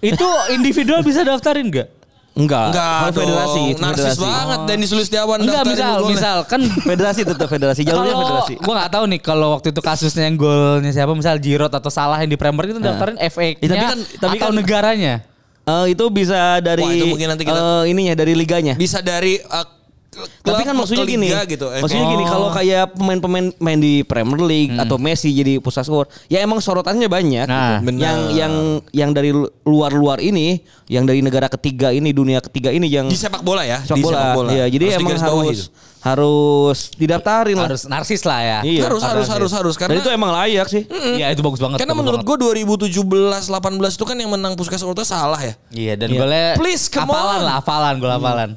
itu individual bisa daftarin gak? Enggak, Enggak federasi, itu Narsis federasi. banget Denny Sulistiawan Enggak misal, misal kan <laughs> Federasi tetap federasi, jalurnya federasi. gue nggak tahu nih kalau waktu itu kasusnya yang golnya siapa misal Giroud atau Salah yang di Premier itu daftarin FA-nya Ya, tapi kan- tapi atau kan- negaranya. Eh, itu bisa dari Wah, itu mungkin nanti kita- eh, ininya dari liganya. Bisa dari uh, Tapi kan maksudnya gini, gitu. Eh, maksudnya gini kalau kayak pemain-pemain main di Premier League atau Messi jadi pusat skor, ya emang sorotannya banyak. Nah, gitu. yang yang yang dari luar-luar ini, yang dari negara ketiga ini, dunia ketiga ini yang di sepak bola ya, sepak di bola. Iya, jadi emang digarisbawahi harus itu. harus didaftarin lah. harus narsis lah ya. Iya, harus harus harus harus Dan karena itu emang layak sih. Iya itu bagus banget. karena menurut gue 2017 18 itu kan yang menang puskas award itu salah ya. Iya dan Iya. golnya Please, come on. Hmm. lah, hafalan gol hafalan.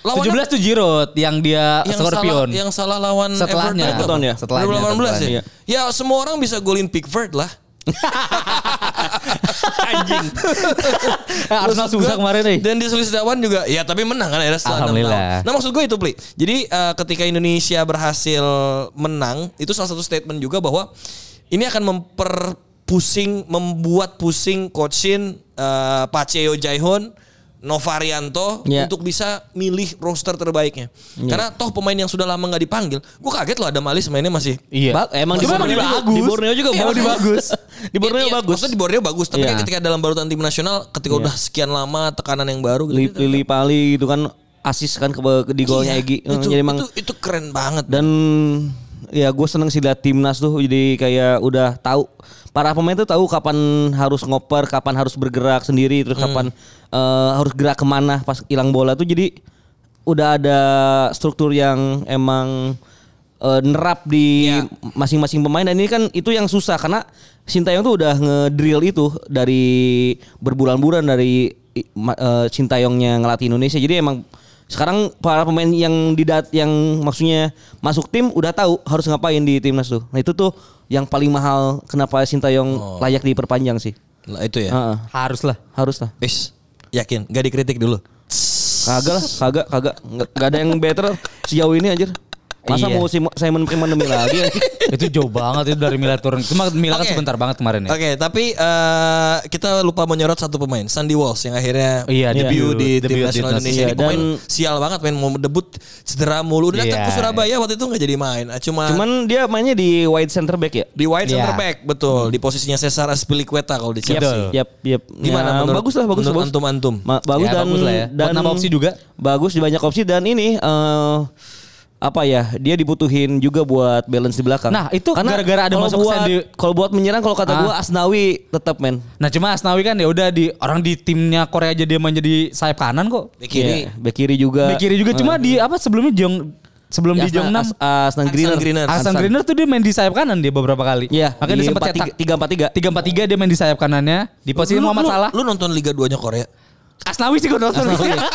Lawannya- 17 tuh Giroud yang dia yang Scorpion. salah yang salah lawan Setelahnya. Everton, Everton ya? Setelahnya, 2018 setelahnya. ya. Ya semua orang bisa golin Pickford lah. <laughs> Anjing. <laughs> Arsenal susah kemarin nih. Dan di Sulistiawan juga ya tapi menang kan enam Alhamdulillah. Nah maksud gue itu Pli. Jadi eh, ketika Indonesia berhasil menang itu salah satu statement juga bahwa ini akan memperpusing membuat pusing coachin eh, Paceo Jaihon Novarianto Ya. untuk bisa milih roster terbaiknya. Karena toh pemain yang sudah lama nggak dipanggil, gue kaget loh Adam Alis mainnya masih Iya. Ba- emang di Borneo bagus. di Borneo juga Iya, bagus. <laughs> bagus. di Borneo Iya, bagus. Maksudnya di Borneo bagus, tapi Iya. kan ketika dalam barutan tim nasional, ketika udah sekian lama tekanan yang baru gitu. Lili, Lili Pali itu kan asis kan ke, ke- di golnya Iya, Egi. Itu, Jadi emang itu, itu keren banget. dan ya gue seneng sih lihat timnas tuh jadi kayak udah tahu para pemain tuh tahu kapan harus ngoper, kapan harus bergerak sendiri, terus kapan eh, harus gerak ke mana pas hilang bola tuh jadi udah ada struktur yang emang eh, nerap di Iya. masing-masing pemain dan ini kan itu yang susah karena Sintayong tuh udah ngedrill itu dari berbulan-bulan dari Sintayongnya ngelatih Indonesia jadi emang sekarang para pemain yang didat yang maksudnya masuk tim udah tahu harus ngapain di timnas tuh. Nah itu tuh yang paling mahal kenapa Sintayong layak diperpanjang sih. Lah itu ya. Heeh, Harus lah. harus lah. Wis, yakin gak dikritik dulu. Kagak lah, kagak, kagak. Nggak, nggak ada yang better sejauh ini aja. Masa Iya. mau Simon Simon Simon demi <laughs> lagi? itu jauh banget itu dari Milan turun. Cuma Milan kan Oke. sebentar banget kemarin ya. Oke, tapi eh, kita lupa menyorot satu pemain, Sandy Walsh yang akhirnya Iya, debut debut. di tim Debut di nasional. Indonesia. Iya, Ini pemain dan- sial banget main mau debut cedera mulu. Udah datang Iya, ke Surabaya waktu itu nggak jadi main. Ah, Cuma, Cuman dia mainnya di wide center back ya? di wide Iya. center back betul di posisinya Cesar Azpilicueta kalau di Chelsea. Yap, yap. Gimana Ya, menurut- bagus lah, bagus menurut bagus. antum-antum? Ma- bagus Ya, dan bagus lah ya. Dan nambah opsi juga. Bagus di banyak opsi dan ini eh apa ya dia dibutuhin juga buat balance di belakang. Nah, itu gara-gara ada kalau masuk buat, Sandy- Kalau buat menyerang kalau kata Ah. gua Asnawi tetap men. Nah cuma Asnawi kan ya udah di orang di timnya Korea aja dia main jadi sayap kanan kok. Bek kiri. Iya, bek kiri juga. Bek kiri juga cuma di apa sebelumnya Jong sebelum Ya, di Jong 6 As- Asnan Greener. Greener. Greener tuh dia main di sayap kanan dia beberapa kali. Iya, Makanya di dia sempat 4-3 cetak 3-4-3. 3-4-3 dia main di sayap kanannya di posisi Lu- Muhammad lu- Salah. Lu nonton Liga 2-nya Korea? Asnawi sih gue nonton.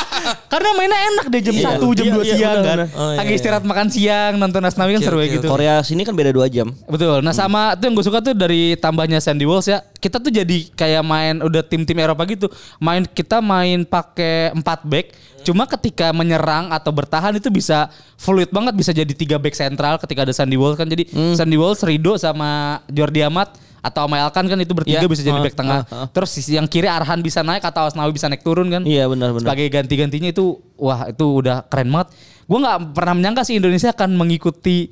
<laughs> Karena mainnya enak deh jam Iya. 1 jam Iya, 2 iya, siang benar, kan. Oh, iya, Lagi iya. istirahat makan siang nonton Asnawi kan seru kayak gitu. Korea sini kan beda 2 jam. Betul. Nah sama itu yang gue suka tuh dari tambahnya Sandy Walsh ya. Kita tuh jadi kayak main udah tim-tim Eropa gitu. Main kita main pakai 4 back. Cuma ketika menyerang atau bertahan itu bisa fluid banget bisa jadi tiga back sentral ketika ada Sandy Walsh kan. Jadi Sandy Walsh, Rido sama Jordi Amat atau sama Elkan kan itu bertiga Iya. bisa jadi Ah, back tengah. ah, ah. Terus sisi yang kiri Arhan bisa naik atau Asnawi bisa naik turun kan. Iya benar benar. Sebagai ganti-gantinya itu wah itu udah keren banget. Gue nggak pernah menyangka sih Indonesia akan mengikuti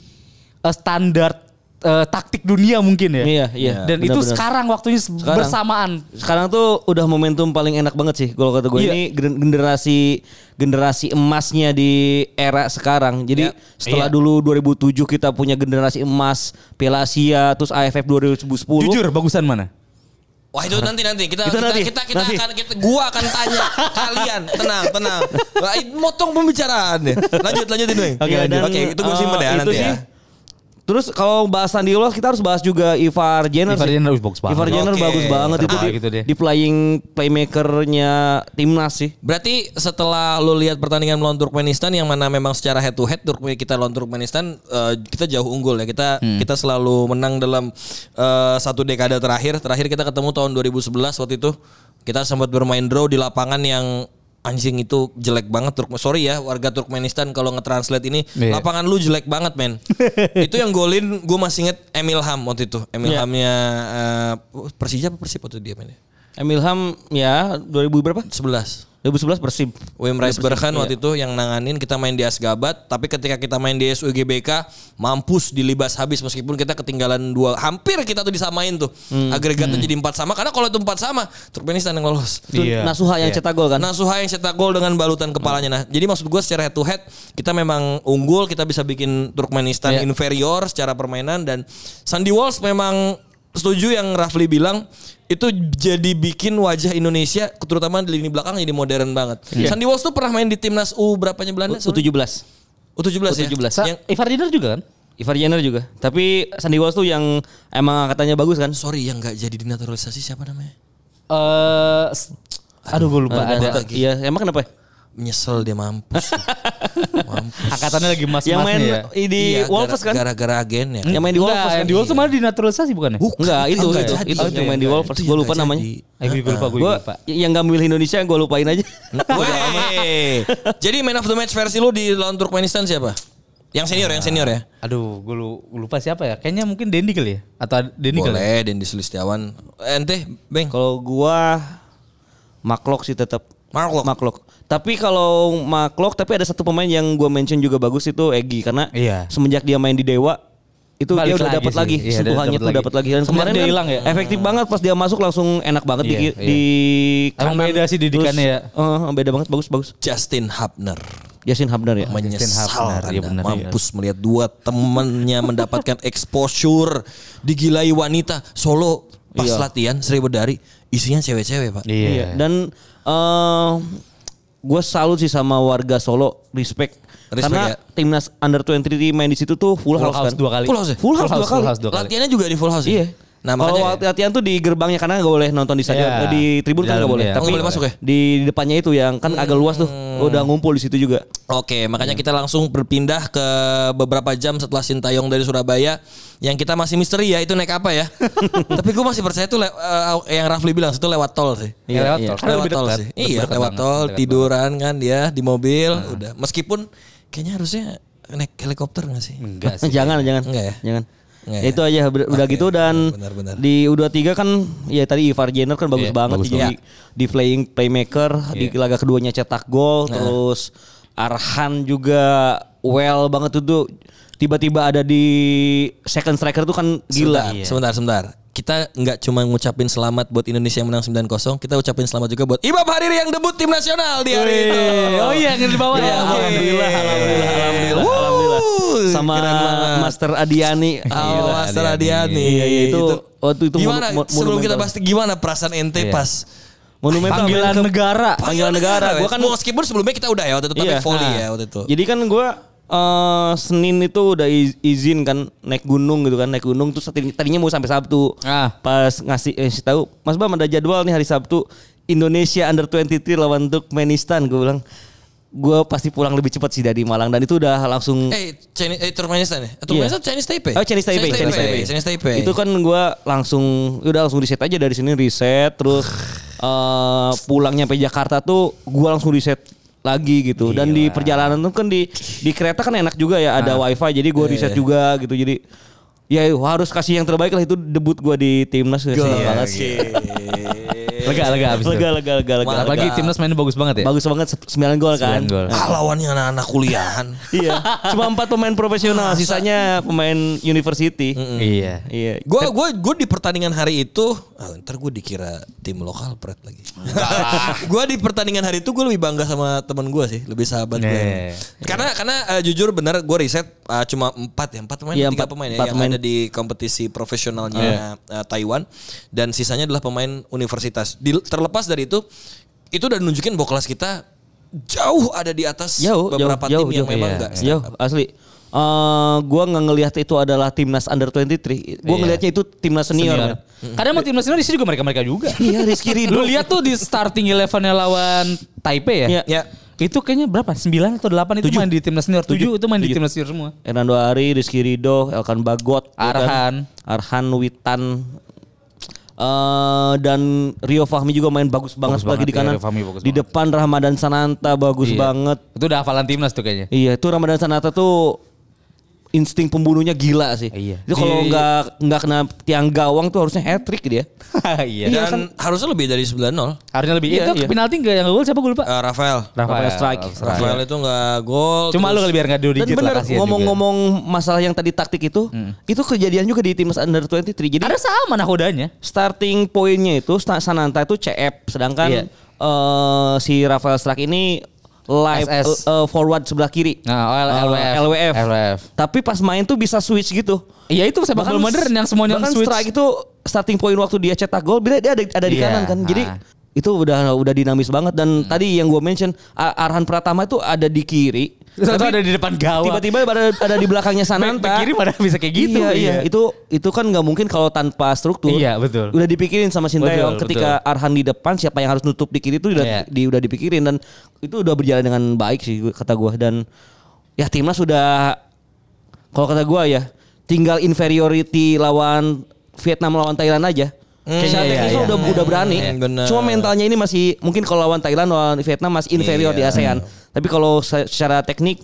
eh, standar eh, taktik dunia mungkin ya. Iya, iya. Dan itu Benar-benar. sekarang waktunya se- Sekarang. bersamaan. Sekarang tuh udah momentum paling enak banget sih kalau kata gue Iya. ini gen- generasi generasi emasnya di era sekarang. Jadi Yap. setelah Iya. dulu 2007 kita punya generasi emas Piala Asia terus AFF 2010. Jujur bagusan mana? Wah itu nanti nanti kita Itu kita, nanti, kita kita nanti. akan kita gua akan tanya <laughs> kalian tenang tenang motong pembicaraan deh lanjut lanjutin Weng Oke, Iya, dan, oke itu gue simpen eh, ya itu nanti sih. ya Terus kalau bahas Sandy Walsh kita harus bahas juga Ivar Jenner. Ivar. Jenner, bagus banget. Ivar Jenner Oke. bagus banget itu di, itu dia. di playing playmakernya timnas sih. Berarti setelah lu lihat pertandingan melawan Turkmenistan yang mana memang secara head to head Turkmen kita lawan Turkmenistan eh, kita jauh unggul ya. Kita kita selalu menang dalam eh, satu dekade terakhir. Terakhir kita ketemu tahun 2011 waktu itu kita sempat bermain draw di lapangan yang anjing itu jelek banget Turk sorry ya warga Turkmenistan kalau nge-translate ini Iya. lapangan lu jelek banget men <laughs> itu yang golin gue masih inget Emil Ham waktu itu Emil Iya. Hamnya eh, Persija apa Persib waktu dia mainnya Emil Ham ya 2000 berapa? 11 2011 Persib. Wim Reisbergen waktu itu yang nanganin kita main di Asgabat tapi ketika kita main di SUGBK mampus dilibas habis meskipun kita ketinggalan dua hampir kita tuh disamain tuh agregatnya jadi empat sama karena kalau itu empat sama Turkmenistan yang lolos Iya. Nasuha yang Iya. cetak gol kan. Nasuha yang cetak gol dengan balutan kepalanya nah jadi maksud gue secara head to head kita memang unggul kita bisa bikin Turkmenistan Iya. inferior secara permainan dan Sandy Walsh memang setuju yang Rafli bilang itu jadi bikin wajah Indonesia terutama di lini belakang jadi modern banget. Sandy Walsh tuh pernah main di timnas U berapanya Belanda? sorry? U17. U17 ya. U17. Sa- Yang Ivar Jenner juga kan? Ivar Jenner juga. Tapi Sandy Walsh tuh yang emang katanya bagus kan. sorry yang nggak jadi dinaturalisasi siapa namanya? Eh s- aduh gue lupa Ada- lagi. Iya, emang kenapa? Menyesal dia mampus. <laughs> mampus. Angkatannya lagi mas yang main ya. di Iya, Wolves gara- kan? Gara-gara agen ya. Yang main di Wolves kan? yang di Wolves malah dinaturalisasi bukan ya? Enggak, itu Enggak itu, itu yang main di. Wolves. Gue lupa namanya. Eh, gue lupa, gue lupa. yang gak milih Indonesia gue lupain aja. Wey. Jadi man of the match versi lu di lawan Turkmenistan siapa? Yang senior, yang senior ya? Aduh, gue lupa siapa ya? Kayaknya mungkin Dendi kali ya? Atau Dendi kali? ya? Boleh, Dendi Sulistiawan. Ente, Beng. Kalau gua Maklok sih tetap. Marlock. Maklok. Tapi kalau Maklok tapi ada satu pemain yang gua mention juga bagus itu Egi karena Iya. semenjak dia main di Dewa itu Balik dia udah lagi dapat sih. lagi Iya, sentuhannya tuh lagi. dapat lagi dan kemarin dia kan hilang ya? efektif banget pas dia masuk langsung enak banget di Iya, iya. di Emang kanan. beda sih didikannya Terus, eh, beda banget bagus bagus Justin Hubner. Yasin Habnar ya Menyesal Hubner, iya Anda benar, mampus melihat dua temannya mendapatkan <laughs> exposure digilai wanita Solo pas Iya. latihan Sri Bedari isinya cewek-cewek pak. Iya. Iya. Dan eh gue salut sih sama warga Solo, respect. Respect Karena ya. timnas under 23 main di situ tuh full, Full house, house kan. dua kali. Full house ya? Full house dua kali. Full house dua kali. Latihannya juga di full house. ya? Iya. Nah Kalau makanya latihan tuh di gerbangnya karena nggak boleh nonton di stadion, Iya. eh, di tribun kan nggak boleh. iya. Tapi Oh, boleh masuk ya? Di depannya itu yang kan agak luas tuh, udah ngumpul di situ juga. Oke, makanya kita langsung berpindah ke beberapa jam setelah Sintayong dari Surabaya. Yang kita masih misteri ya itu naik apa ya? <laughs> Tapi gue masih percaya itu le- eh, yang Rafli bilang itu lewat tol sih. Iya, lewat iya. tol. Lewat tol sih. Iya, lewat tol, tiduran kan dia di mobil, udah. Meskipun kayaknya harusnya naik helikopter gak sih? Enggak <laughs> sih. jangan jangan Enggak ya? jangan Enggak Ya ya? itu aja udah, udah Oke, gitu dan benar-benar. di U23 kan ya tadi Ivar Jenner kan bagus Iya, banget bagus jadi banget. di playing playmaker di laga keduanya cetak gol terus Arhan juga well banget tuh tuh tiba-tiba ada di second striker tuh kan gila. Sebentar, sebentar, sebentar. Kita nggak cuma ngucapin selamat buat Indonesia yang menang 9-0, kita ucapin selamat juga buat Imam Hariri yang debut tim nasional di hari itu. Oh iya yang di bawah Ya, ya. alhamdulillah, alhamdulillah, alhamdulillah. Wuh, Sama keren banget. Master Adiani. Oh, Master Adiani. Iya, iya, itu waktu itu gimana sebelum kita bahas gimana perasaan ente Iya. pas monumental Panggilan negara. Panggilan negara. Gua kan meskipun sebelumnya kita udah ya waktu itu tapi Iya. volley Nah. ya waktu itu. Jadi kan gue Senin itu udah iz- izin kan naik gunung gitu kan naik gunung terus tadi- tadinya mau sampai Sabtu. Ah. Pas ngasih eh, tahu Mas Bam ada jadwal nih hari Sabtu Indonesia Under 23 lawan Turkmenistan gue bilang gue pasti pulang lebih cepat sih dari Malang dan itu udah langsung Eh, Chinese, eh Turkmenistan ya? Eh, Turkmenistan Chinese Taipei? Oh Chinese Taipei, Chinese Taipei. Chinese Taipei. Itu kan gue langsung udah langsung riset aja dari sini riset terus <sighs> eh pulang nyampe Jakarta tuh gue langsung riset lagi gitu. Dan di perjalanan tuh kan di di kereta kan enak juga ya ada wifi jadi gue riset juga gitu. Jadi ya harus kasih yang terbaik lah itu debut gue di timnas senang banget sih. <laughs> Lega lega abis itu. lega lega lega lega Apalagi timnas mainnya bagus banget ya. bagus banget 9 gol kan 9 gol. Ah, lawannya anak-anak kuliahan. <laughs> iya cuma empat pemain profesional sisanya pemain university Iya. iya Gue gua gua di pertandingan hari itu, ah, ntar gue dikira tim lokal pret lagi. <laughs> gue di pertandingan hari itu gue lebih bangga sama teman gue sih, lebih sahabat gue. Nih. Karena karena eh, jujur benar gue riset eh, cuma empat ya empat pemain, Iya, tiga empat- pemain ya empat yang pemain. ada di kompetisi profesionalnya eh, Taiwan dan sisanya adalah pemain universitas. Di- terlepas dari itu, itu udah nunjukin bahwa kelas kita jauh ada di atas jauh beberapa jauh, tim yang jauh, memang iya, enggak jauh asli Eh gua nggak ngelihat itu adalah timnas under 23 gua Iya. ngelihatnya itu timnas senior, Senior. Kadang mau timnas senior di sini juga mereka-mereka juga. <laughs> iya Rizky Ridho Lu lihat tuh di starting elevennya lawan Taipei ya? Iya. Ya. Itu kayaknya berapa? 9 atau 8 itu Tujuh. main di timnas senior. 7 Tujuh. itu main di Tujuh. timnas senior semua. Hernando Ari, Rizky Ridho, Elkan Bagot, ya kan? Arhan. Arhan Witan eh dan Rio Fahmi juga main bagus banget Bagus lagi banget, di kanan. iya, Rio Fahmi bagus di banget. depan Ramadan Sananta bagus Iya. banget. Itu udah hafalan timnas tuh kayaknya. Iya, itu Ramadan Sananta tuh insting pembunuhnya gila sih. Iya. Itu kalau nggak nggak kena tiang gawang tuh harusnya hat trick dia. <laughs> iya. Dan harusnya lebih dari 9-0. Harusnya lebih. Iya, itu iya. penalti enggak yang gol siapa gue lupa? Eh, Rafael. Rafael Strike. Rafael itu nggak gol. Cuma lu biar enggak dua Dan digit lah juga. ngomong-ngomong masalah yang tadi taktik itu, itu kejadian juga di timnas under 23. Jadi Ada sama nahodanya. starting poinnya itu Sananta itu CF, sedangkan Iya. eh, si Rafael Strak ini live SS. eh, eh, forward sebelah kiri. Nah, oh, LWF. LWF. LWF. Tapi pas main tuh bisa switch gitu. Iya itu sepak bola modern yang semuanya bahkan switch. strike itu starting point waktu dia cetak gol, dia ada ada di Iya, kanan kan. Jadi ah. itu udah udah dinamis banget dan tadi yang gue mention Arhan Pratama itu ada di kiri. Tapi ada di depan gawang. Tiba-tiba ada, ada di belakangnya <laughs> Sananta. kiri pada bisa kayak gitu. Iya, iya. Itu itu kan nggak mungkin kalau tanpa struktur. Iya, betul. Udah dipikirin sama Sintayong Betul, ketika Arhan di depan siapa yang harus nutup di kiri itu udah Iya. di, udah dipikirin dan itu udah berjalan dengan baik sih kata gua dan ya timnas sudah kalau kata gua ya tinggal inferiority lawan Vietnam lawan Thailand aja. Kayaknya iya, teknisnya iya. udah udah berani. Hmm, bener. Cuma mentalnya ini masih mungkin kalau lawan Thailand lawan Vietnam masih inferior di Iya. ASEAN. Tapi kalau se- secara teknik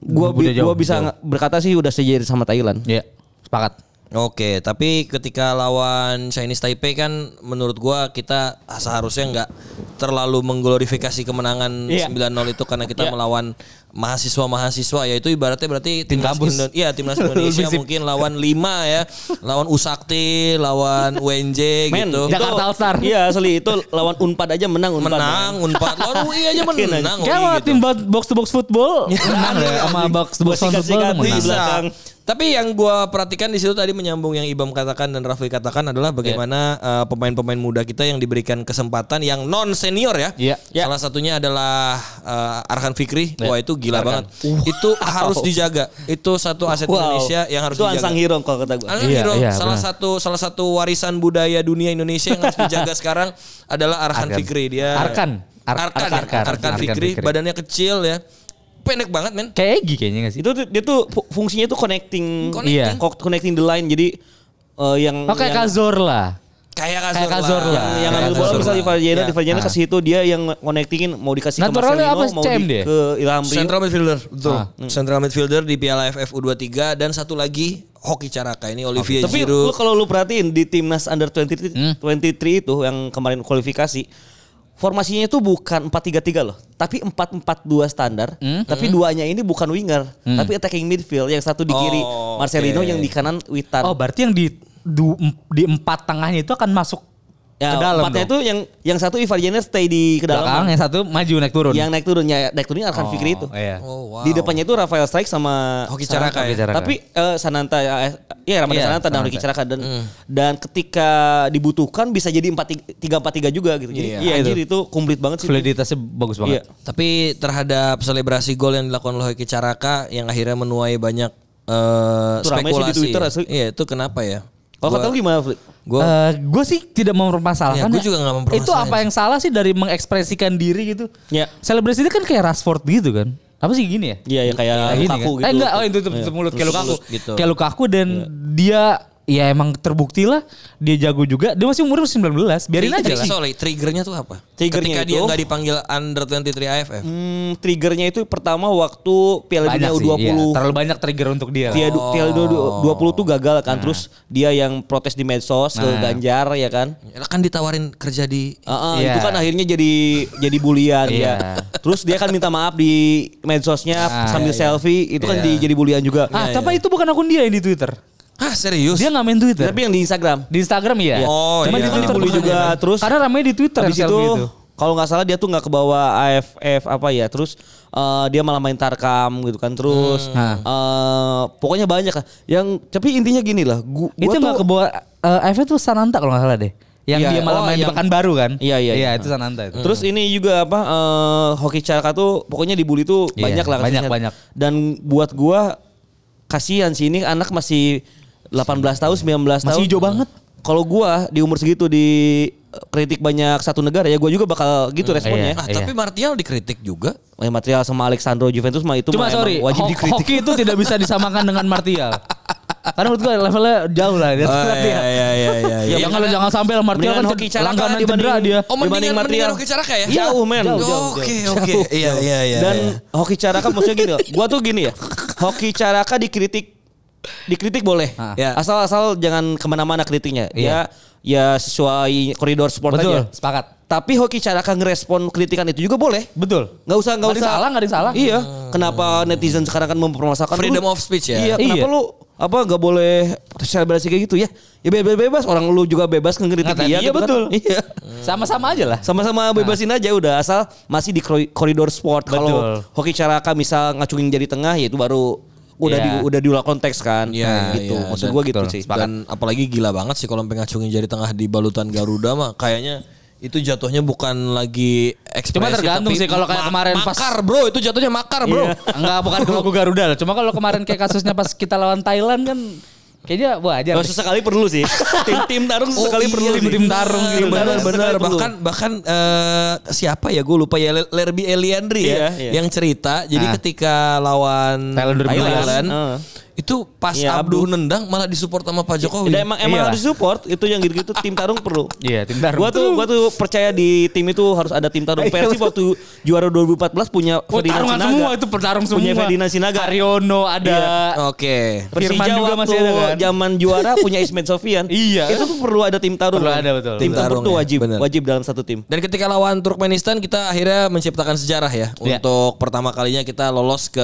gua Udah bi- jauh, gua bisa jauh. berkata sih udah sejajar sama Thailand. Iya. Sepakat. Oke, tapi ketika lawan Chinese Taipei kan menurut gua kita seharusnya nggak terlalu mengglorifikasi kemenangan Iya. 9-0 itu karena kita Iya. melawan mahasiswa-mahasiswa ya itu ibaratnya berarti Tim timnas kampus. Indo- Iya, timnas <laughs> Indonesia mungkin lawan 5 ya, lawan Usakti, lawan UNJ Men, gitu. itu- Jakarta All Star. Iya asli itu lawan Unpad aja menang Unpad. Menang Unpad lawan UI aja <laughs> menang. Kayak <laughs> sama gitu. tim bo- box to box football menang ya sama box to box football menang. Tapi yang gua perhatikan di situ tadi menyambung yang Ibam katakan dan Rafli katakan adalah bagaimana uh, pemain-pemain muda kita yang diberikan kesempatan yang non senior ya. Iya. Ya. Salah satunya adalah uh, Arkan Fikri. Ya. Wah itu gila banget. Itu harus dijaga. Itu satu aset Wow. Indonesia yang harus itu dijaga. Ansang Hero kalau kata gue. Arkan Iya, Hero, iya, salah benar. satu salah satu warisan budaya dunia Indonesia yang harus dijaga <laughs> sekarang adalah Arkan, Arkan. Fikri dia. Arkan. Ar- Arkan, ya? Arkan. Arkan Arkan Fikri, Fikri. badannya kecil ya. Pendek banget men. Kayak Egi kayaknya gak sih? Itu dia tuh fu- fungsinya tuh connecting, Iya. co- connecting the line. Jadi eh, yang Oh kayak yang- Kazor lah. Kayak kasur, Kayak lah. yang, ngambil bola misalnya lah. Ivar Jena, Ya. Ivar Jena Ah. kasih itu dia yang connectingin mau dikasih ke Marcelino, apa, mau CM di, dia? ke Ilham Rio. Central midfielder, betul. Ah. Central midfielder di Piala AFF U23 dan satu lagi hoki caraka ini Olivier Tapi Giroud. lu kalau lu perhatiin di timnas under 23, Hmm. 23 itu yang kemarin kualifikasi formasinya itu bukan 4-3-3 loh, tapi 4-4-2 standar. Hmm. Tapi duanya ini bukan winger, tapi attacking midfield. Yang satu di kiri Oh, Marcelino, oke. yang di kanan Witan. Oh berarti yang di du- di empat tengahnya itu akan masuk ya, ke dalam empatnya dong? itu yang yang satu Ivar Jenner stay di ke dalam. belakang, yang satu maju naik turun. Yang naik turunnya naik turunnya akan Fikri itu. Iya. Oh, wow. Di depannya itu Rafael Strike sama Hoki. Caraka ya? Tapi eh, Sananta ya, eh, iya Ramadhan Iya, Sananta dan. Hoki Caraka dan Hmm. dan ketika dibutuhkan bisa jadi 4 3 4 3 juga gitu. Jadi Iya. iya, anjir itu komplit banget sih. Fluiditasnya bagus Iya. banget. Tapi terhadap selebrasi gol yang dilakukan oleh Hoki Caraka yang akhirnya menuai banyak eh, Itu ramai sih di spekulasi. Twitter, ya. asli. Iya, itu kenapa ya? Kalau kata lu gimana, Fli? Gue gue sih tidak mempermasalahkan. Ya, gua juga nggak mempermasalahin. Itu apa yang salah sih dari mengekspresikan diri gitu? Ya. Selebrasi itu kan kayak Rashford gitu kan? Apa sih gini ya? Iya, ya kayak Kayak gini Lukaku kan? gitu. Eh enggak, oh itu tutup, tutup mulut kayak Lukaku. Gitu. Kayak Lukaku dan dia ya emang terbukti lah dia jago juga. Dia masih umur 19, biarin aja lah. Sorry, triggernya tuh apa? Triggernya Ketika dia itu- nggak dipanggil under 23 AFF. Hmm, triggernya itu pertama waktu Piala Dunia Banyak sih, U20. iya. terlalu banyak trigger untuk dia. Piala du- Piala Oh. 20 tuh gagal Nah. kan. Terus dia yang protes di medsos ke Ganjar ya kan. Ya kan ditawarin kerja di Ah, ah, Iya. itu kan akhirnya jadi jadi bulian Iya. ya. Terus dia kan minta maaf di medsosnya Ah, sambil iya, iya. selfie, itu kan Iya. di, jadi bulian juga. Ah, tapi itu bukan akun dia yang di Twitter. Ah serius? Dia nggak main Twitter. Tapi yang di Instagram. di Instagram iya. Oh, Cuma iya. di Twitter Dibully bukan juga, terus karena ramai di Twitter Habis yang itu, selfie itu. kalau nggak salah dia tuh nggak ke bawah AFF apa ya. Terus eh, dia malah main tarkam gitu kan. Terus Hmm. eh, pokoknya banyak lah. Yang tapi intinya gini lah. Gua, Itu nggak ke bawah eh, AFF itu Sananta kalau nggak salah deh. Yang Iya, dia malah oh, main di yang- Pekanbaru kan? Iya, iya, iya. itu Sananta itu. Terus ini juga apa eh hoki Caraka tuh pokoknya dibully tuh Iya, banyak lah banyak, kasusnya. banyak. Dan buat gua kasihan sih ini anak masih 18 tahun 19 tahun. Masih hijau banget. Kalau gua di umur segitu di kritik banyak satu negara ya gua juga bakal gitu responnya. Ah, Iya. tapi Martial dikritik juga. Eh, material sama Alexandro Juventus mah itu Cuma mah sorry, wajib ho- dikritik. hoki itu tidak bisa disamakan dengan Martial. Karena menurut gue levelnya jauh lah dia. Oh, iya, iya, iya, iya, Ya, jangan jangan sampai lah Martial kan hoki langganan dibanding- cedera dia. Oh Dibanding mendingan Martial. Hoki Caraka ya? Jauh men. Oke oke. Iya iya iya. Dan iya. hoki Caraka maksudnya gini loh. Gua tuh gini ya. Hoki Caraka dikritik dikritik boleh. Ah. Ya. Asal-asal jangan ke mana-mana kritiknya. Iya. Ya ya sesuai koridor sport Betul, aja. sepakat. Tapi hoki Caraka ngerespon kritikan itu juga boleh. Betul. Nggak usah nggak usah. salah, nggak ada salah. Iya. Kenapa netizen sekarang kan mempermasalahkan Freedom lu- of speech ya? Iya. Kenapa Iya. lu apa nggak boleh selebrasi kayak gitu ya? Ya bebas bebas. Orang lu juga bebas ngeritik dia. iya, gitu kan. betul. Iya. Sama-sama aja lah. Sama-sama bebasin aja udah asal masih di koridor sport. Kalau hoki Caraka misal ngacungin jadi tengah ya itu baru udah Iya. di udah diulang konteks kan. Iya, Nah, gitu. iya. Maksud gua gitu sih. Dan apalagi gila banget sih kalau pengacungin jari tengah di balutan Garuda mah kayaknya itu jatuhnya bukan lagi ekspresi Cuma tergantung tapi sih kalau kayak ma- kemarin pas- makar bro itu jatuhnya makar bro. Iya. Enggak bukan <laughs> ke logo Garuda lah. Cuma kalau kemarin kayak kasusnya pas kita lawan Thailand kan kayaknya wah aja. Oh, sesekali perlu sih. <laughs> Tim-tim tarung sesekali iya, perlu. sih. tim tarung gitu. Benar, benar perlu. bahkan bahkan eh, siapa ya gue lupa ya Lerby Eliandri ya Iya, iya. yang cerita jadi Ah. ketika lawan Thailand 2015. Thailand, Heeh. Itu pas Iya, Abduh nendang malah disupport sama Pak Jokowi. Dan emang emang Iya. harus support itu yang gitu-gitu tim tarung perlu. <laughs> Iya, tim tarung. Gua tuh gua tuh percaya di tim itu harus ada tim tarung. Persib waktu juara 2014 punya Oh, Ferdinand tarungan Sinaga. semua itu pertarung semua. Punya Ferdinand Sinaga. Haryono ada. Iya. Oke. Firman Persija juga waktu masih ada kan? zaman juara punya Ismet Sofian. <laughs> Iya. Itu tuh perlu ada tim tarung. Perlu ada, betul. Tim tarung tuh ya, wajib, bener. wajib dalam satu tim. Dan ketika lawan Turkmenistan kita akhirnya menciptakan sejarah ya Iya. untuk pertama kalinya kita lolos ke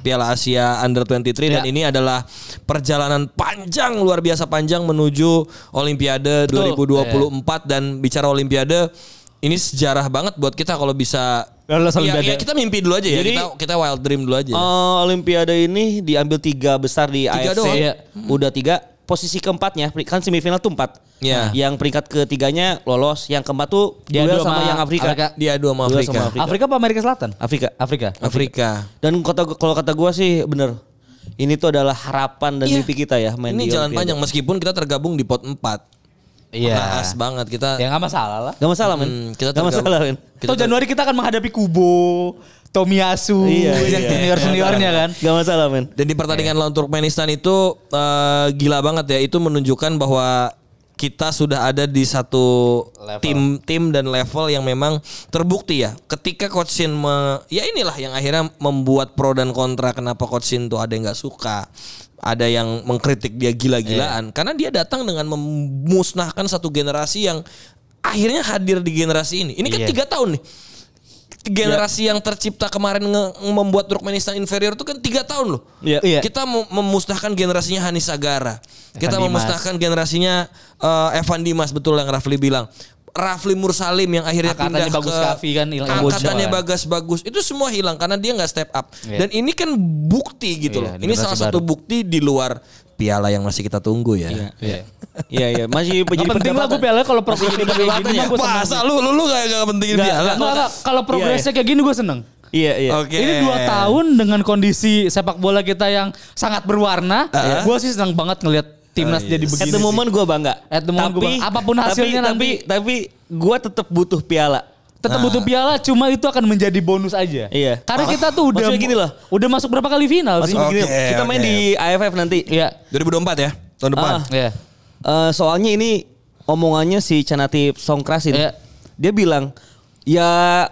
Piala Asia Under 23 dan Iya. ini adalah perjalanan panjang luar biasa panjang menuju Olimpiade 2024 dan bicara Olimpiade ini sejarah banget buat kita kalau bisa Lolos Ya, Olimpiade. ya, kita mimpi dulu aja ya Jadi- kita kita wild dream dulu aja. Eh, Olimpiade ini diambil tiga besar di Tiga AFC. doang? Iya. Udah tiga. Posisi keempatnya kan semifinal tuh empat. Iya. Yang peringkat ketiganya lolos. Yang keempat tuh Dia duel dua sama sama yang Afrika. Afrika. Dia dua sama Duel Afrika. sama Afrika. Afrika apa Amerika Selatan? Afrika. Afrika. Afrika. Dan kata kalau kata gua sih bener. Ini tuh adalah harapan dan Iya. mimpi kita ya main Ini di jalan Olimpiade. panjang meskipun kita tergabung di pot 4. Iya. Khas banget kita. Ya nggak masalah lah. Gak masalah men. Hmm, kita Gak tergabung- masalah men. Kita Januari kita akan menghadapi Kubo, Tomiyasu, Iya, yang iya. senior seniornya kan. Gak masalah men. Dan di pertandingan lawan Turkmenistan itu eh, gila banget ya. Itu menunjukkan bahwa kita sudah ada di satu Level. tim tim dan level yang memang terbukti ya. Ketika Coach Shin me- ya inilah yang akhirnya membuat pro dan kontra kenapa Coach Shin tuh ada yang nggak suka. Ada yang mengkritik dia gila-gilaan karena dia datang dengan memusnahkan satu generasi yang akhirnya hadir di generasi ini. Ini kan Iya. tiga tahun nih generasi yang tercipta kemarin nge- membuat Turkmenistan inferior itu kan tiga tahun loh. Iya. Iya. Kita mem- memusnahkan generasinya Hanis Sagara. Kita Dimas. memusnahkan generasinya eh, Evan Dimas betul yang Rafli bilang. Rafli Mursalim yang akhirnya Angkatannya pindah Bagus ke Kavi kan hilang angkatannya kan. bagas bagus itu semua hilang karena dia nggak step up Iya. dan ini kan bukti gitu Iya, loh ini salah satu baru. bukti di luar piala yang masih kita tunggu ya Iya. Iya iya masih Nggak jadi penting lah gue piala kalau progresnya kayak gini ya? gue seneng. masa lu lu lu gak, gak pentingin piala nggak, Nggak, nggak. Kalau progresnya kayak gini gue seneng. Iya iya. Oke. Ini dua tahun dengan kondisi sepak bola kita yang sangat berwarna, Uh-huh. gue sih senang banget ngelihat timnas jadi At begini. the sih. moment gue bangga. At the moment gua bangga. Apa pun hasilnya tapi, nanti. Tapi tapi gue tetap butuh piala. Tetap butuh piala, cuma itu akan menjadi bonus aja. Iya. Karena kita tuh udah Maksudnya gini loh. udah masuk berapa kali final Masih sih? Oke, begini. Kita main oke. di AFF nanti. Iya. 2024 ya tahun depan Ah. Iya. Eh, soalnya ini omongannya si Canatip Songkrasin. Iya. Dia bilang ya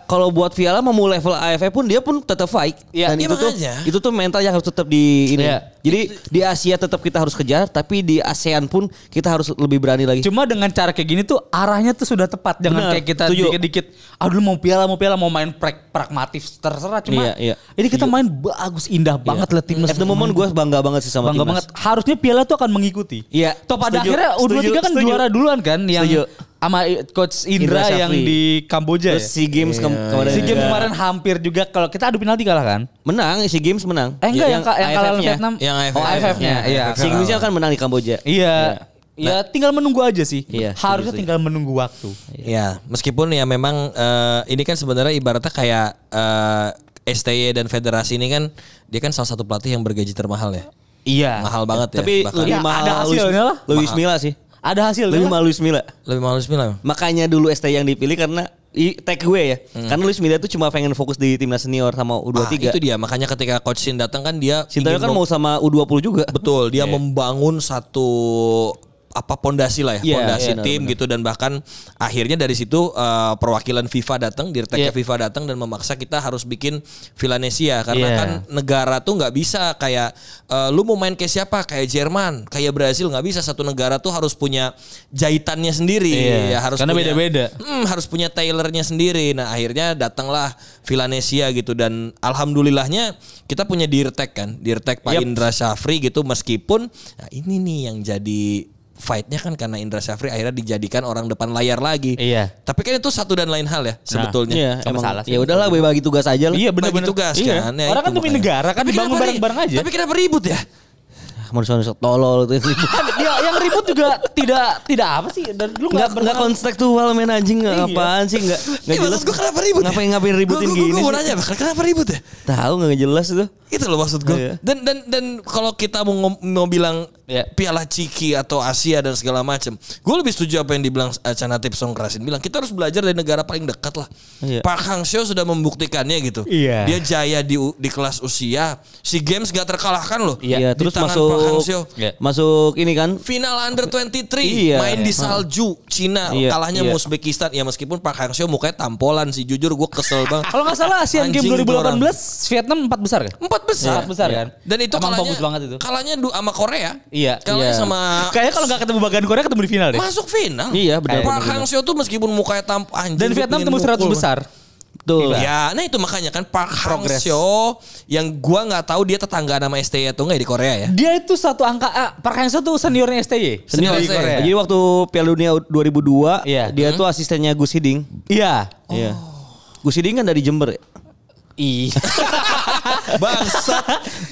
kalau buat Viala mau level AFF pun dia pun tetap fight. Iya. Dan Iya, itu tuh itu tuh mental yang harus tetap di ini. Iya. Jadi di Asia tetap kita harus kejar, tapi di ASEAN pun kita harus lebih berani lagi. Cuma dengan cara kayak gini tuh arahnya tuh sudah tepat. Jangan Benar, kayak kita dikit-dikit, aduh mau piala, mau piala, mau main prag- pragmatis terserah. Cuma Iya, iya. ini kita main bagus, indah banget lah timnas. At the moment gue bangga banget sih sama Bangga timnas. banget. Harusnya piala tuh akan mengikuti. Iya, Toh pada setuju, akhirnya U23 setuju, kan setuju. juara duluan kan yang Setuju. sama coach Indra, Indra yang di Kamboja Terus ya. si games kem- kemarin Si game juga. kemarin hampir juga kalau kita adu penalti kalah kan? menang, si games menang. Eh enggak yang, ka- yang kalah. Vietnam. Yang AFF. Oh AFF-nya. Iya. Si Indonesia kan menang di Kamboja. Iya. Ya tinggal menunggu aja sih. Iya, Harusnya tinggal menunggu waktu. Ya, meskipun ya memang eh, ini kan sebenarnya ibaratnya kayak eh, STY dan federasi ini kan dia kan salah satu pelatih yang bergaji termahal ya. Iya. Mahal banget ya. Tapi lebih Ya, mahal ada hasilnya lah. Luis Milla sih. Ada hasil Lebih mahal Luis Milla. lebih mahal sembilan. Makanya dulu ST yang dipilih karena i, tag gue ya. Hmm. Karena Luis Milla itu cuma pengen fokus di timnas senior sama Ah, U23. itu dia makanya ketika coach Shin datang kan dia ingin kan mau sama U20 juga. betul dia membangun satu apa pondasi lah ya Iya, pondasi iya, tim gitu dan bahkan akhirnya dari situ eh, perwakilan FIFA datang dirteknya Iya. FIFA datang dan memaksa kita harus bikin Villanesia karena Iya. kan negara tuh nggak bisa kayak eh, lu mau main kayak siapa kayak Jerman kayak Brasil nggak bisa satu negara tuh harus punya jahitannya sendiri Iya, ya harus karena punya- beda-beda. Hmm, harus punya tailornya sendiri. Nah akhirnya datanglah Villanesia gitu dan alhamdulillahnya kita punya Dirtek kan, Dirtek Pak Yap. Indra Syafri gitu meskipun nah ini nih yang jadi fightnya kan karena Indra Syafri akhirnya dijadikan orang depan layar lagi. Iya. Tapi kan itu satu dan lain hal ya sebetulnya. Iya, Sama emang. salah sih. Ya udahlah bagi tugas aja lah. Iya Bagi benar-benar. tugas Iya. kan. ya Orang kan demi negara kan dibangun bareng-bareng aja. Tapi kenapa ribut ya? <laughs> Manusia-manusia tolol itu. Dia <laughs> yang ribut juga tidak tidak apa sih dan lu Enggak nggak enggak konstekstual main anjing enggak Iya. apaan sih enggak enggak <laughs> Iya, jelas. gue kenapa ribut? ya? Ngapain ngapain ributin gini? Gua mau nanya, kenapa ribut ya? Tahu enggak jelas itu. Itu loh maksud gue. Iya. Dan dan dan kalau kita mau mau bilang Iya. Piala Ciki atau Asia dan segala macam, gue lebih setuju apa yang dibilang uh, Canatip Songkrasin bilang kita harus belajar dari negara paling dekat lah. Iya. Park Hang Seo sudah membuktikannya gitu. Iya. Dia jaya di di kelas usia, si games gak terkalahkan loh. Iya, di terus tangan Park Hang masuk Seo. Iya. masuk ini kan Final under 23 Iya. main di salju Cina Iya, kalahnya iya. Uzbekistan ya meskipun Park Hang Seo mukanya tampolan sih jujur gue kesel banget. Kalau nggak salah Asian itu 2018 Vietnam empat besar kan? Empat besar. Empat besar kan? Dan itu Emang kalahnya bagus banget itu. Kalahnya sama Korea. Iya. Kalahnya Iya. sama Kayaknya kalau nggak ketemu bagian Korea ketemu di final deh. masuk final. Iya, benar, Park Hang Seo tuh meskipun mukanya tamp anjing. Dan Vietnam tembus 100 mukul. besar. Betul. Ya, nah itu makanya kan Park Hang. Seo yang gua nggak tahu dia tetangga nama STY atau enggak di Korea ya. Dia itu satu angka ah, Park Hang Seo tuh seniornya STY. Senior di STY. Korea. Jadi waktu Piala Dunia 2002 Iya. dia tuh asistennya Gus Hiding. Iya. Iya. Gus Hiding kan dari Jember ya. Iya. <laughs> <laughs> Bangsat.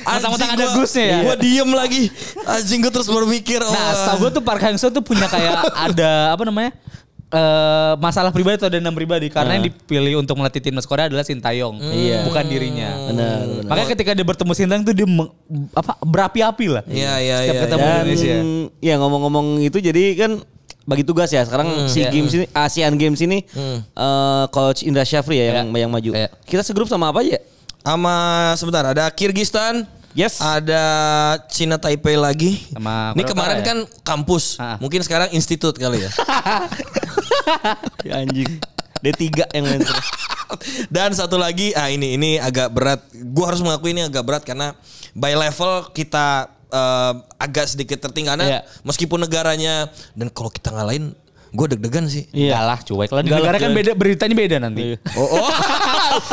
Mentang-mentang Anjing ada gua- Gusnya ya. Gua diem lagi. Anjing gua terus berpikir. Oh, Nah, setahu gue tuh Park Hang Seo tuh punya kayak ada apa namanya? eh masalah pribadi atau dendam pribadi karena yang dipilih untuk melatih timnas Korea adalah Sintayong, Iya. bukan dirinya. Benar, benar. Makanya ketika dia bertemu Sintayong tuh dia meng- apa berapi-api lah. Iya, iya, Setiap iya, ketemu Dan Indonesia. ya ngomong-ngomong itu jadi kan bagi tugas ya sekarang si Iya. games ini Asian Games ini eh, coach Indra Syafri ya yang yang maju. Iya. Kita segrup sama apa aja? Sama sebentar ada Kirgistan, Yes. Ada Cina Taipei lagi. Sama Ini kemarin Utara kan kampus. Ah. Mungkin sekarang institut kali ya. <laughs> Ya anjing. D3 yang main terus. <laughs> Dan satu lagi, ah ini ini agak berat. Gua harus mengakui ini agak berat karena by level kita eh, agak sedikit tertinggal. Karena Iya. meskipun negaranya dan kalau kita ngalahin, gue deg-degan sih. Enggak lah cuek lah. Di negara kan beda beritanya beda nanti. <laughs> Oh, oh.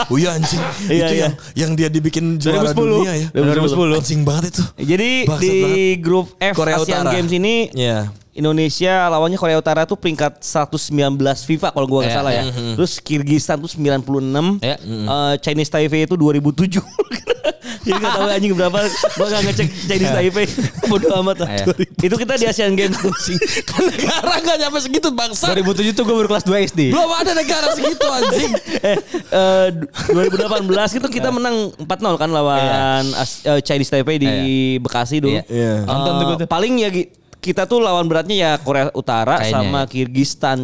oh iya anjing. Iya, itu iya. yang yang dia dibikin juara 2010. dunia ya. 2010. Anjing banget itu. Jadi Bangsat di banget. grup F Korea Asian Utara. Games ini Iya. Indonesia lawannya Korea Utara tuh peringkat 119 FIFA kalau gua nggak Iya, salah ya. Terus Kirgistan tuh 96. Iya. Eh, Chinese Taipei itu 2007. <laughs> Jadi nggak tahu anjing berapa. Gua nggak ngecek Chinese Taipei. <laughs> Bodoh amat lah. Iya. Itu kita di Asian Games tuh. <laughs> Kan negara gak nyampe segitu bangsa. 2007 tuh gue baru kelas 2 SD. Belum ada negara segitu anjing. eh, eh, 2018 itu kita menang 4-0 kan lawan As- eh, Chinese Taipei di Bekasi dulu. Iya. Iya. Nonton tuh gua tuh. Paling ya kita tuh lawan beratnya ya Korea Utara Kayaknya, sama ya. Kirgistan.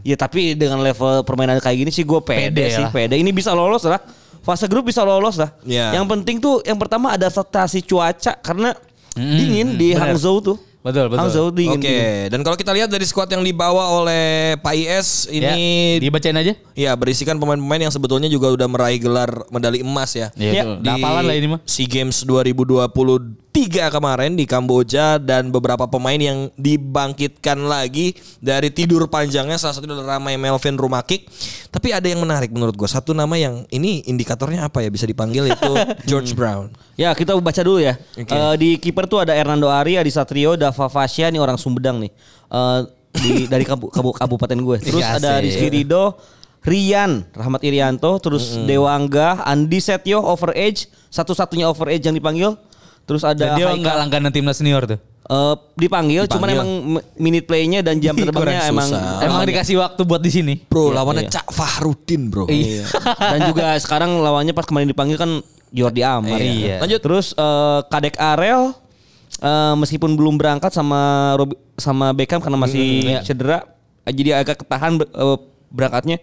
Ya tapi dengan level permainan kayak gini sih gue pede, Pede sih, lah. pede. Ini bisa lolos lah. Fase grup bisa lolos lah. Iya. Yang penting tuh yang pertama ada adaptasi cuaca karena dingin di bener. Hangzhou tuh. Betul, betul. Hangzhou dingin. Oke, dingin. dan kalau kita lihat dari skuad yang dibawa oleh Pak IS ini Ya, dibacain aja. ya berisikan pemain-pemain yang sebetulnya juga udah meraih gelar medali emas ya. Iya, Ya, hafalan lah ini mah. SEA Games 2023 kemarin di Kamboja dan beberapa pemain yang dibangkitkan lagi dari tidur panjangnya salah satu adalah Ramai Melvin Rumakik. Tapi ada yang menarik menurut gue. Satu nama yang ini indikatornya apa ya bisa dipanggil itu <laughs> George Brown. Ya kita baca dulu ya. Oke. Eh, di kiper tuh ada Hernando Ari, Adi Satrio, Dava Fasya, nih orang Sumedang nih. Eh, di <laughs> dari kabu, kabu- kabupaten gue. Terus Iya, ada asik. Rizky Rido, Rian, Rahmat Irianto, terus Dewa Angga, Andi Setio, Overage, satu-satunya Overage yang dipanggil. Terus ada Dan dia enggak langganan timnas senior tuh. Eh, dipanggil, cuman Dipanggil. emang m- minute playnya dan jam terbangnya emang susah. Emang dikasih waktu buat di sini. Bro, Iya, lawannya iya. Cak Fahrudin, Bro. Iya. Dan juga sekarang lawannya pas kemarin dipanggil kan Jordi Amar. Iya. Lanjut. Terus eh, Kadek Arel eh, meskipun belum berangkat sama Robi, sama Beckham karena masih iya. cedera, jadi agak ketahan eh, berangkatnya.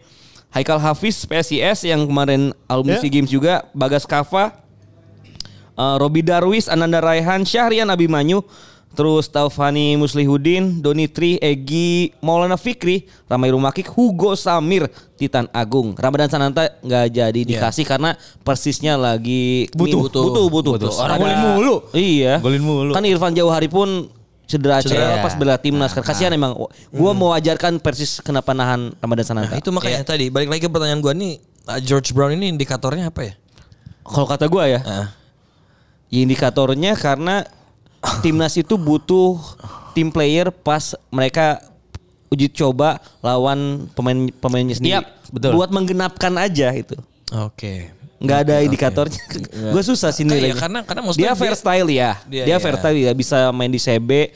Haikal Hafiz PSIS yang kemarin alumni Iya. SEA Games juga, Bagas Kava, eh, Robi Darwis, Ananda Raihan, Syahrian Abimanyu, terus Taufani Muslihudin, Doni Tri, Egi Maulana Fikri, Ramai Rumakik, Hugo Samir, Titan Agung. Ramadan Sananta nggak jadi dikasih karena persisnya lagi Butuh. butuh, butuh, butuh. Butuh. Orang ada- golin mulu. Iya. Golin mulu. Kan Irfan Jauhari pun cedera cedera Cedera. pas bela timnas. Kan Kasihan emang. Gua mau ajarkan Persis kenapa nahan Ramadan Sananta. Nah, itu makanya tadi balik lagi ke pertanyaan gua nih uh, George Brown ini indikatornya apa ya? Kalau kata gua ya, Ah. Ya, indikatornya karena timnas itu butuh tim player pas mereka uji coba lawan pemain pemainnya sendiri. Yap, betul. Buat menggenapkan aja itu. Oke. Nggak ada indikatornya. Gue susah sih Iya, nilainya. karena- karena maksudnya dia fair dia- style ya. Dia- Dia, fair style ya bisa main di CB,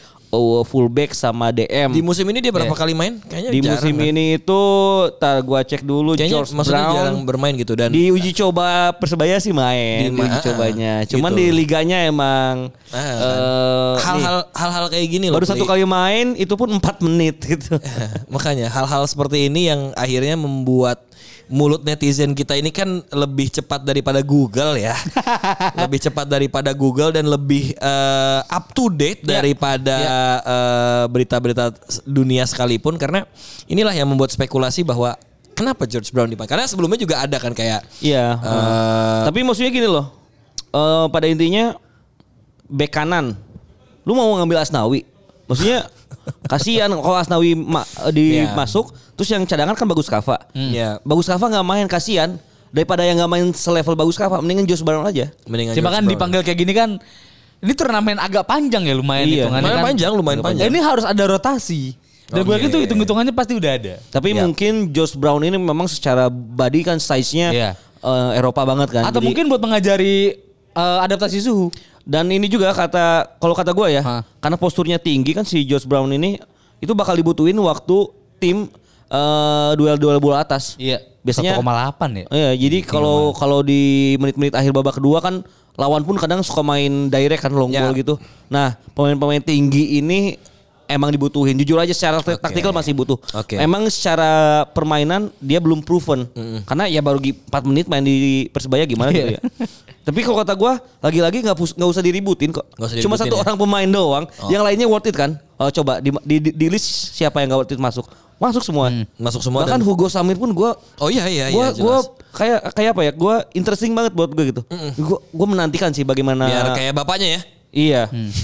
fullback sama DM. Di musim ini dia berapa Iya. kali main? Kayaknya Di jarang musim kan? ini itu tar gua cek dulu Kayaknya George maksudnya Brown jarang bermain gitu dan di uji coba persebaya sih main Di uji ah, cobanya. Cuman gitu. di liganya emang Ah, eh, hal-hal nih, hal-hal kayak gini loh. baru satu kali main itu pun 4 menit gitu. <laughs> Makanya hal-hal seperti ini yang akhirnya membuat mulut netizen kita ini kan lebih cepat daripada Google ya. <laughs> lebih cepat daripada Google dan lebih eh, up to date Ya. daripada eh, berita-berita dunia sekalipun karena inilah yang membuat spekulasi bahwa kenapa George Brown dipanggil. Karena sebelumnya juga ada kan kayak Iya. eh, Tapi maksudnya gini loh. eh, pada intinya bek kanan. Lu mau ngambil Asnawi. Maksudnya kasihan kalau Asnawi ma- Iya. dimasuk terus yang cadangan kan bagus Kava. Iya. Bagus Kava nggak main kasihan daripada yang nggak main selevel bagus Kava mendingan Josh Brown aja. mendingan George kan Brown. dipanggil kayak gini kan. Ini turnamen agak panjang ya lumayan Iya. hitungannya Lumayan kan. panjang, lumayan panjang. Ini harus ada rotasi. Dan gue yakin tuh hitung-hitungannya pasti udah ada. Tapi Ya. mungkin Josh Brown ini memang secara body kan size-nya Iya. eh, Eropa banget kan. Atau Jadi- mungkin buat mengajari eh, adaptasi suhu. Dan ini juga kata kalau kata gue ya, Hah. karena posturnya tinggi kan si Josh Brown ini itu bakal dibutuhin waktu tim eh, duel-duel bola atas. Iya. Biasanya 1,8 ya. Iya, jadi kalau kalau di menit-menit akhir babak kedua kan lawan pun kadang suka main direct kan long Ya. ball gitu. Nah, pemain-pemain tinggi ini emang dibutuhin. Jujur aja secara taktikal masih butuh. Oke. Emang secara permainan dia belum proven. Karena ya baru gi- 4 menit main di Persebaya gimana gitu ya. <laughs> Tapi kalau kata gua lagi-lagi nggak nggak usah diributin kok. Nggak usah Cuma satu ya? orang pemain doang. Yang lainnya worth it kan? Oh coba di, di, di, di list siapa yang nggak worth it masuk? Masuk semua. Masuk semua Bahkan dan- Hugo Samir pun gua Oh iya iya gua iya gua jelas. kayak kayak apa ya? Gua interesting banget buat gue gitu. Gua gua menantikan sih bagaimana Biar kayak bapaknya ya. Iya.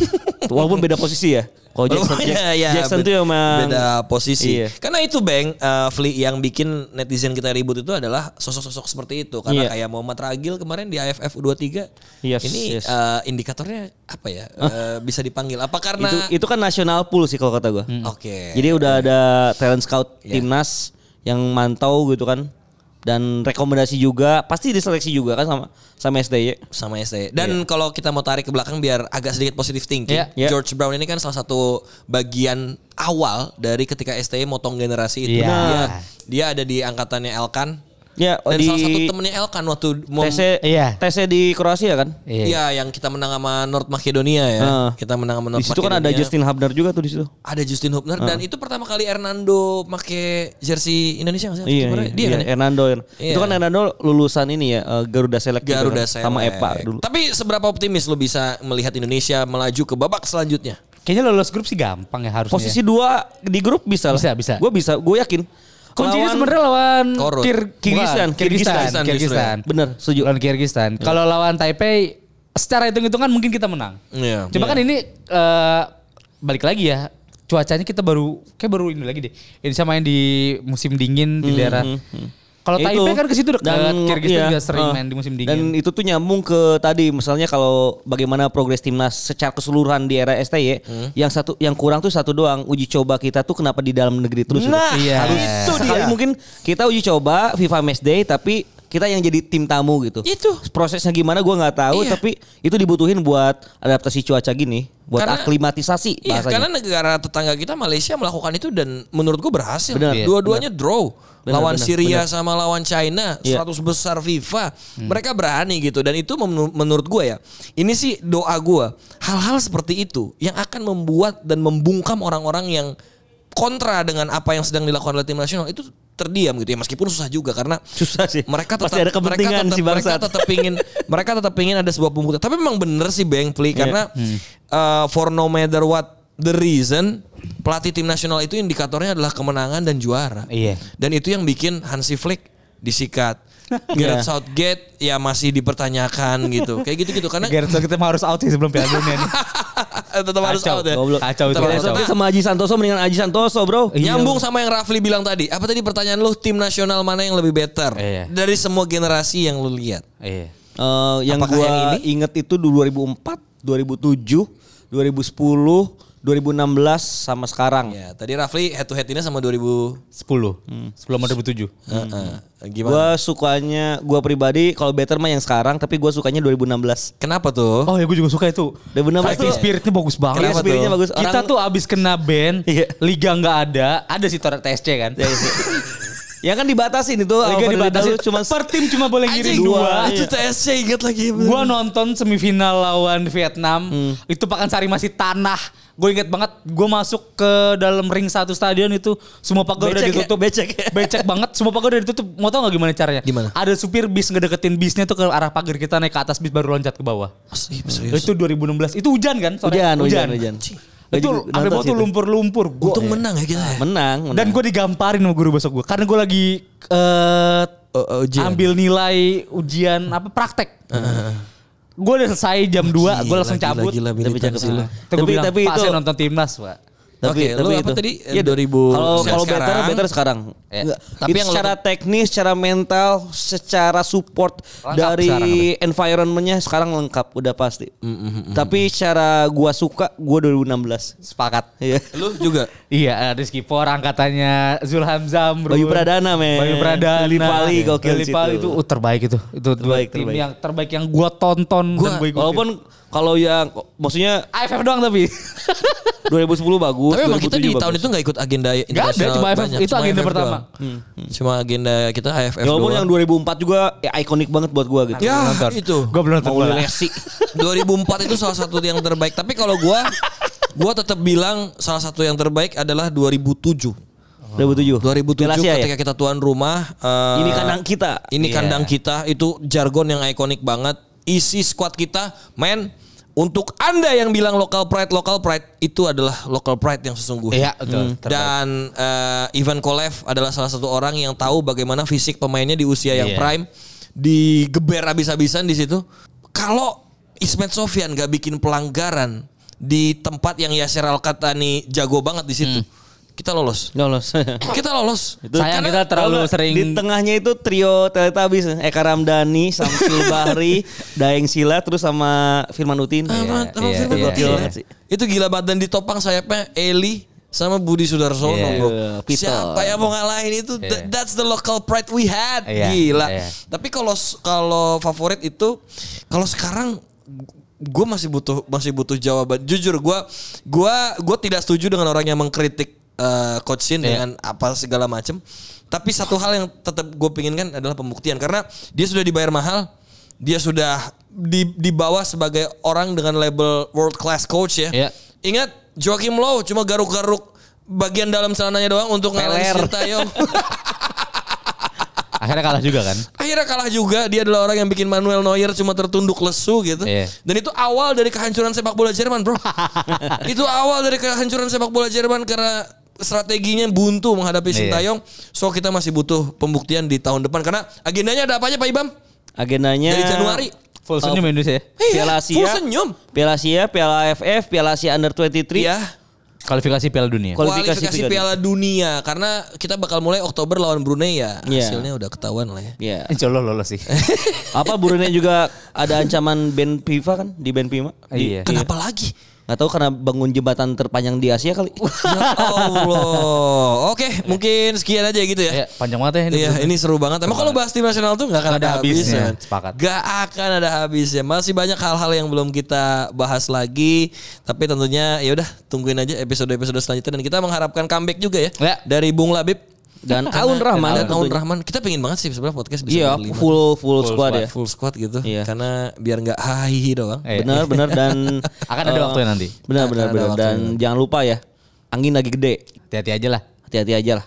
<laughs> Walaupun beda posisi ya. Kalau Jackson, Jackson, <laughs> ya, ya, Jackson be- tuh emang beda posisi. Iya. Karena itu Bang, eh, Fli yang bikin netizen kita ribut itu adalah sosok-sosok seperti itu. Karena Iya. kayak Muhammad Ragil kemarin di AFF U23. Yes, ini yes. eh, indikatornya apa ya? Eh, bisa dipanggil apa karena itu itu kan nasional pool sih kalau kata gua. Oke. Jadi udah ada talent scout Iya. timnas yang mantau gitu kan. Dan rekomendasi juga pasti diseleksi juga kan sama sama SDY. sama ST. Dan kalau kita mau tarik ke belakang biar agak sedikit positive thinking. Iya. Iya. George Brown ini kan salah satu bagian awal dari ketika STY motong generasi itu. Iya. Dia, dia ada di angkatannya Elkan. Ya Dan di salah satu temennya Elkan waktu mau TC Iya. TC di Kroasia kan? Iya. Iya, yang kita menang sama North Macedonia ya. Heeh. Kita menang sama North Di situ kan ada. Justin Hubner juga tuh di situ. ada Justin Hubner dan itu pertama kali Hernando make jersey Indonesia nggak sih? Iya, iya, dia kan ya? Hernando. Iya. Itu kan Hernando lulusan ini ya eh, Garuda Select Garuda kan, Select. sama EPA dulu. Tapi seberapa optimis lo bisa melihat Indonesia melaju ke babak selanjutnya? Kayaknya lolos grup sih gampang ya harusnya. Posisi dua di grup bisa lah. Bisa, bisa. Gue bisa, gue yakin. Kuncinya sebenarnya lawan Korut. Kir Kirgistan, Kirgistan, Kirgistan Kirgistan. Bener, setuju. Lawan Kirgistan. Kalau lawan Taipei secara hitung-hitungan mungkin kita menang. Iya. Cuma kan ini eh, balik lagi ya. Cuacanya kita baru kayak baru ini lagi deh. Indonesia main di musim dingin di daerah. Kalau Itu. Taipei kan ke situ dekat. Dan, Kirgistan iya, juga sering eh, main di musim Dan dingin. itu tuh nyambung ke tadi misalnya kalau bagaimana progres timnas secara keseluruhan di era STY, Hmm. yang satu yang kurang tuh satu doang uji coba kita tuh kenapa di dalam negeri terus. gitu. Nah, Iya. Harus itu sekali mungkin kita uji coba FIFA Match Day tapi kita yang jadi tim tamu gitu. Itu. prosesnya gimana gua nggak tahu Iya. tapi itu dibutuhin buat adaptasi cuaca gini, buat Karena- aklimatisasi Iya, bahasanya. karena negara tetangga kita Malaysia melakukan itu dan menurut gue berhasil. Benar. Iya, Dua-duanya draw. Benar, lawan benar, Syria sama lawan China, Iya. 100 besar FIFA. Mereka berani gitu dan itu menur- menurut gue ya. Ini sih doa gue. Hal-hal seperti itu yang akan membuat dan membungkam orang-orang yang kontra dengan apa yang sedang dilakukan oleh tim nasional itu terdiam gitu ya meskipun susah juga karena Susah sih. mereka tetap Pasti ada kepentingan mereka tetap, si mereka tetap pingin mereka tetap pingin ada sebuah pembuktian tapi memang bener sih Bang Pli karena uh, for no matter what the reason pelatih tim nasional itu indikatornya adalah kemenangan dan juara Iya. dan itu yang bikin Hansi Flick disikat <laughs> Gareth Iya. Southgate ya masih dipertanyakan gitu kayak gitu gitu karena Gareth Southgate harus out sih sebelum Piala Dunia nih. <laughs> tetap harus Kacau, out ya Goblok. Kacau itu, kacau. Tapi sama Aji Santoso mendingan Aji Santoso, Bro. Iya. Nyambung sama yang Rafli bilang tadi. Apa tadi pertanyaan lu tim nasional mana yang lebih better Iya. dari semua generasi yang lu lihat? Iya. Eh, yang Apakah gua yang ini? inget itu 2004, 2007, 2010, 2016 sama sekarang. Ya, tadi Rafli head to head ini sama 2000 10. Sebelum 2007. Heeh. Gimana? Gua sukanya gua pribadi kalau better mah yang sekarang tapi gua sukanya 2016. Kenapa tuh? Oh ya gue juga suka itu. 2016 Fighting tuh- spiritnya bagus banget. Iya, spiritnya bagus. Kita Orang- tuh abis kena ban, Iya. liga nggak ada, ada sih Toret TSC kan. <laughs> Ya kan dibatasin itu Liga dibatasi, cuma per tim cuma boleh ngirim dua. Itu Iya. TSC ingat lagi. Gua nonton semifinal lawan Vietnam, Hmm. itu Pakansari masih tanah. Gue inget banget, gue masuk ke dalam ring satu stadion itu semua pagar udah Becek ya? ditutup. Becek ya? Becek banget, semua pagar udah ditutup. Mau tau gak gimana caranya? Gimana? Ada supir bis ngedeketin bisnya tuh ke arah pagar kita naik ke atas bis baru loncat ke bawah. Itu 2016. Itu hujan kan? Sore? Hujan, hujan, hujan. Itu Gua juga sampai bawah tuh lumpur-lumpur. Gua- Untung menang ya kita. ya. menang, menang. Dan gue digamparin sama guru besok gue. Karena gue lagi eh Uh, ujian. ambil nilai ujian apa praktek. Gue udah selesai jam 2, gue Gila, langsung gila, cabut. gila, Tapi lu. Tapi, Tapi- bilang, tapi Pak itu- saya nonton timnas, Pak. Oke, lu apa tadi? Eh, 2000 Kalau sekarang. kalau better better sekarang. Ya. Enggak. Tapi Itu yang secara teknis, secara mental, secara support Lengkap dari sekarang environmentnya sekarang lengkap udah pasti. Mm, Tapi secara gua suka gua 2016. Sepakat. Iya. <laughs> Lu juga. Iya, Rizky Por angkatannya Zulham Zamrun. Bayu Pradana, men. Bayu Pradana. Lili Pali, gokil Lili. Pali itu uh, terbaik itu. Itu Terbaik, tim terbaik. yang terbaik yang gua tonton Gua- dan gua ikutin. Walaupun kalau yang maksudnya AFF doang tapi. <laughs> 2010 bagus, Tapi memang kita di 2007 tahun bagus. itu nggak ikut agenda Gak ada, internasional cuma AFF. banyak, Itu cuma agenda AFF pertama. doang. Cuma agenda kita AFF Ya walaupun doang. yang 2004 juga ya ikonik banget buat gua gitu. Ya, nonton. itu. Gua belum nonton. Messi. 2004 <laughs> itu salah satu yang terbaik. Tapi kalau gua gua tetap bilang salah satu yang terbaik adalah 2007. 2007. 2007 Piala Asia ya? ketika kita tuan rumah eh, Ini kandang kita. Ini Iya. kandang kita itu jargon yang ikonik banget. Isi squad kita, men. Untuk anda yang bilang local pride, local pride itu adalah local pride yang sesungguhnya. Iya, betul. Terbaik. Dan eh, Ivan Kolev adalah salah satu orang yang tahu bagaimana fisik pemainnya di usia yang Iya. prime, digeber habis-habisan di situ. Kalau Ismet Sofyan gak bikin pelanggaran di tempat yang Yasser Al-Qatani jago banget di situ, kita lolos. Lolos. <laughs> Kita lolos. Sayang kita terlalu sering di tengahnya itu trio Teletubbies Eka Ramdhani, Samsul <laughs> Bahri, Daeng Sila terus sama Firman Utin. Sama- sama iya, Firman iya, Utin. iya. Itu gila banget dan ditopang sayapnya Eli sama Budi Sudarsono Iya, bro. Siapa yang mau ngalahin itu? Th- That's the local pride we had. Iya, Gila. iya. Tapi kalau kalau favorit itu kalau sekarang gue masih butuh masih butuh jawaban. Jujur gue gue gue tidak setuju dengan orang yang mengkritik eh, coach Shin Iya. dengan apa segala macam. Tapi satu hal yang tetap gue pinginkan adalah pembuktian karena dia sudah dibayar mahal, dia sudah di, dibawa sebagai orang dengan label world class coach ya. Iya. Ingat Joachim Low cuma garuk-garuk bagian dalam celananya doang untuk ngalahin. Sintayong. <laughs> akhirnya kalah juga kan. Akhirnya kalah juga. Dia adalah orang yang bikin Manuel Neuer cuma tertunduk lesu gitu. Iya. Dan itu awal dari kehancuran sepak bola Jerman, bro. <laughs> itu awal dari kehancuran sepak bola Jerman karena strateginya buntu menghadapi Iya. Sintayong. So kita masih butuh pembuktian di tahun depan karena agendanya ada apa aja Pak Ibam? Agendanya Dari Januari. Full senyum Indonesia ya. Piala Iya, full Asia, senyum. Piala Asia, Piala AFF, Piala Asia Under 23. Iya. Kualifikasi Piala Dunia. Kualifikasi Kualifikasi Piala Piala Dunia karena kita bakal mulai Oktober lawan Brunei ya. Iya. Hasilnya udah ketahuan lah ya. Iya. Insya Allah lolos sih. Apa Brunei juga ada ancaman ban FIFA kan di ban FIFA? Iya. Kenapa lagi? Nggak tahu karena bangun jembatan terpanjang di Asia kali. Ya <laughs> Allah. Oke, mungkin sekian aja gitu ya. ya, panjang banget ya ini. Iya, ini seru banget. Emang kalau bahas tim nasional tuh nggak akan ada ada habisnya. habisnya. Sepakat. Gak akan ada habisnya. Masih banyak hal-hal yang belum kita bahas lagi. Tapi tentunya ya udah tungguin aja episode-episode selanjutnya dan kita mengharapkan comeback juga ya, Ya. dari Bung Labib Dan Aun Rahman dan Aun tentunya. Rahman. Kita pengen banget sih sebenarnya podcast bisa Iya, berlima. full, full squad ya. full squad gitu. Iya. Karena biar nggak hahihi doang. Iya. Benar, benar dan <laughs> Akan ada eh, waktunya nanti. Benar, benar, benar. Dan jangan lupa ya, angin lagi gede. Hati-hati aja lah. Hati-hati aja lah.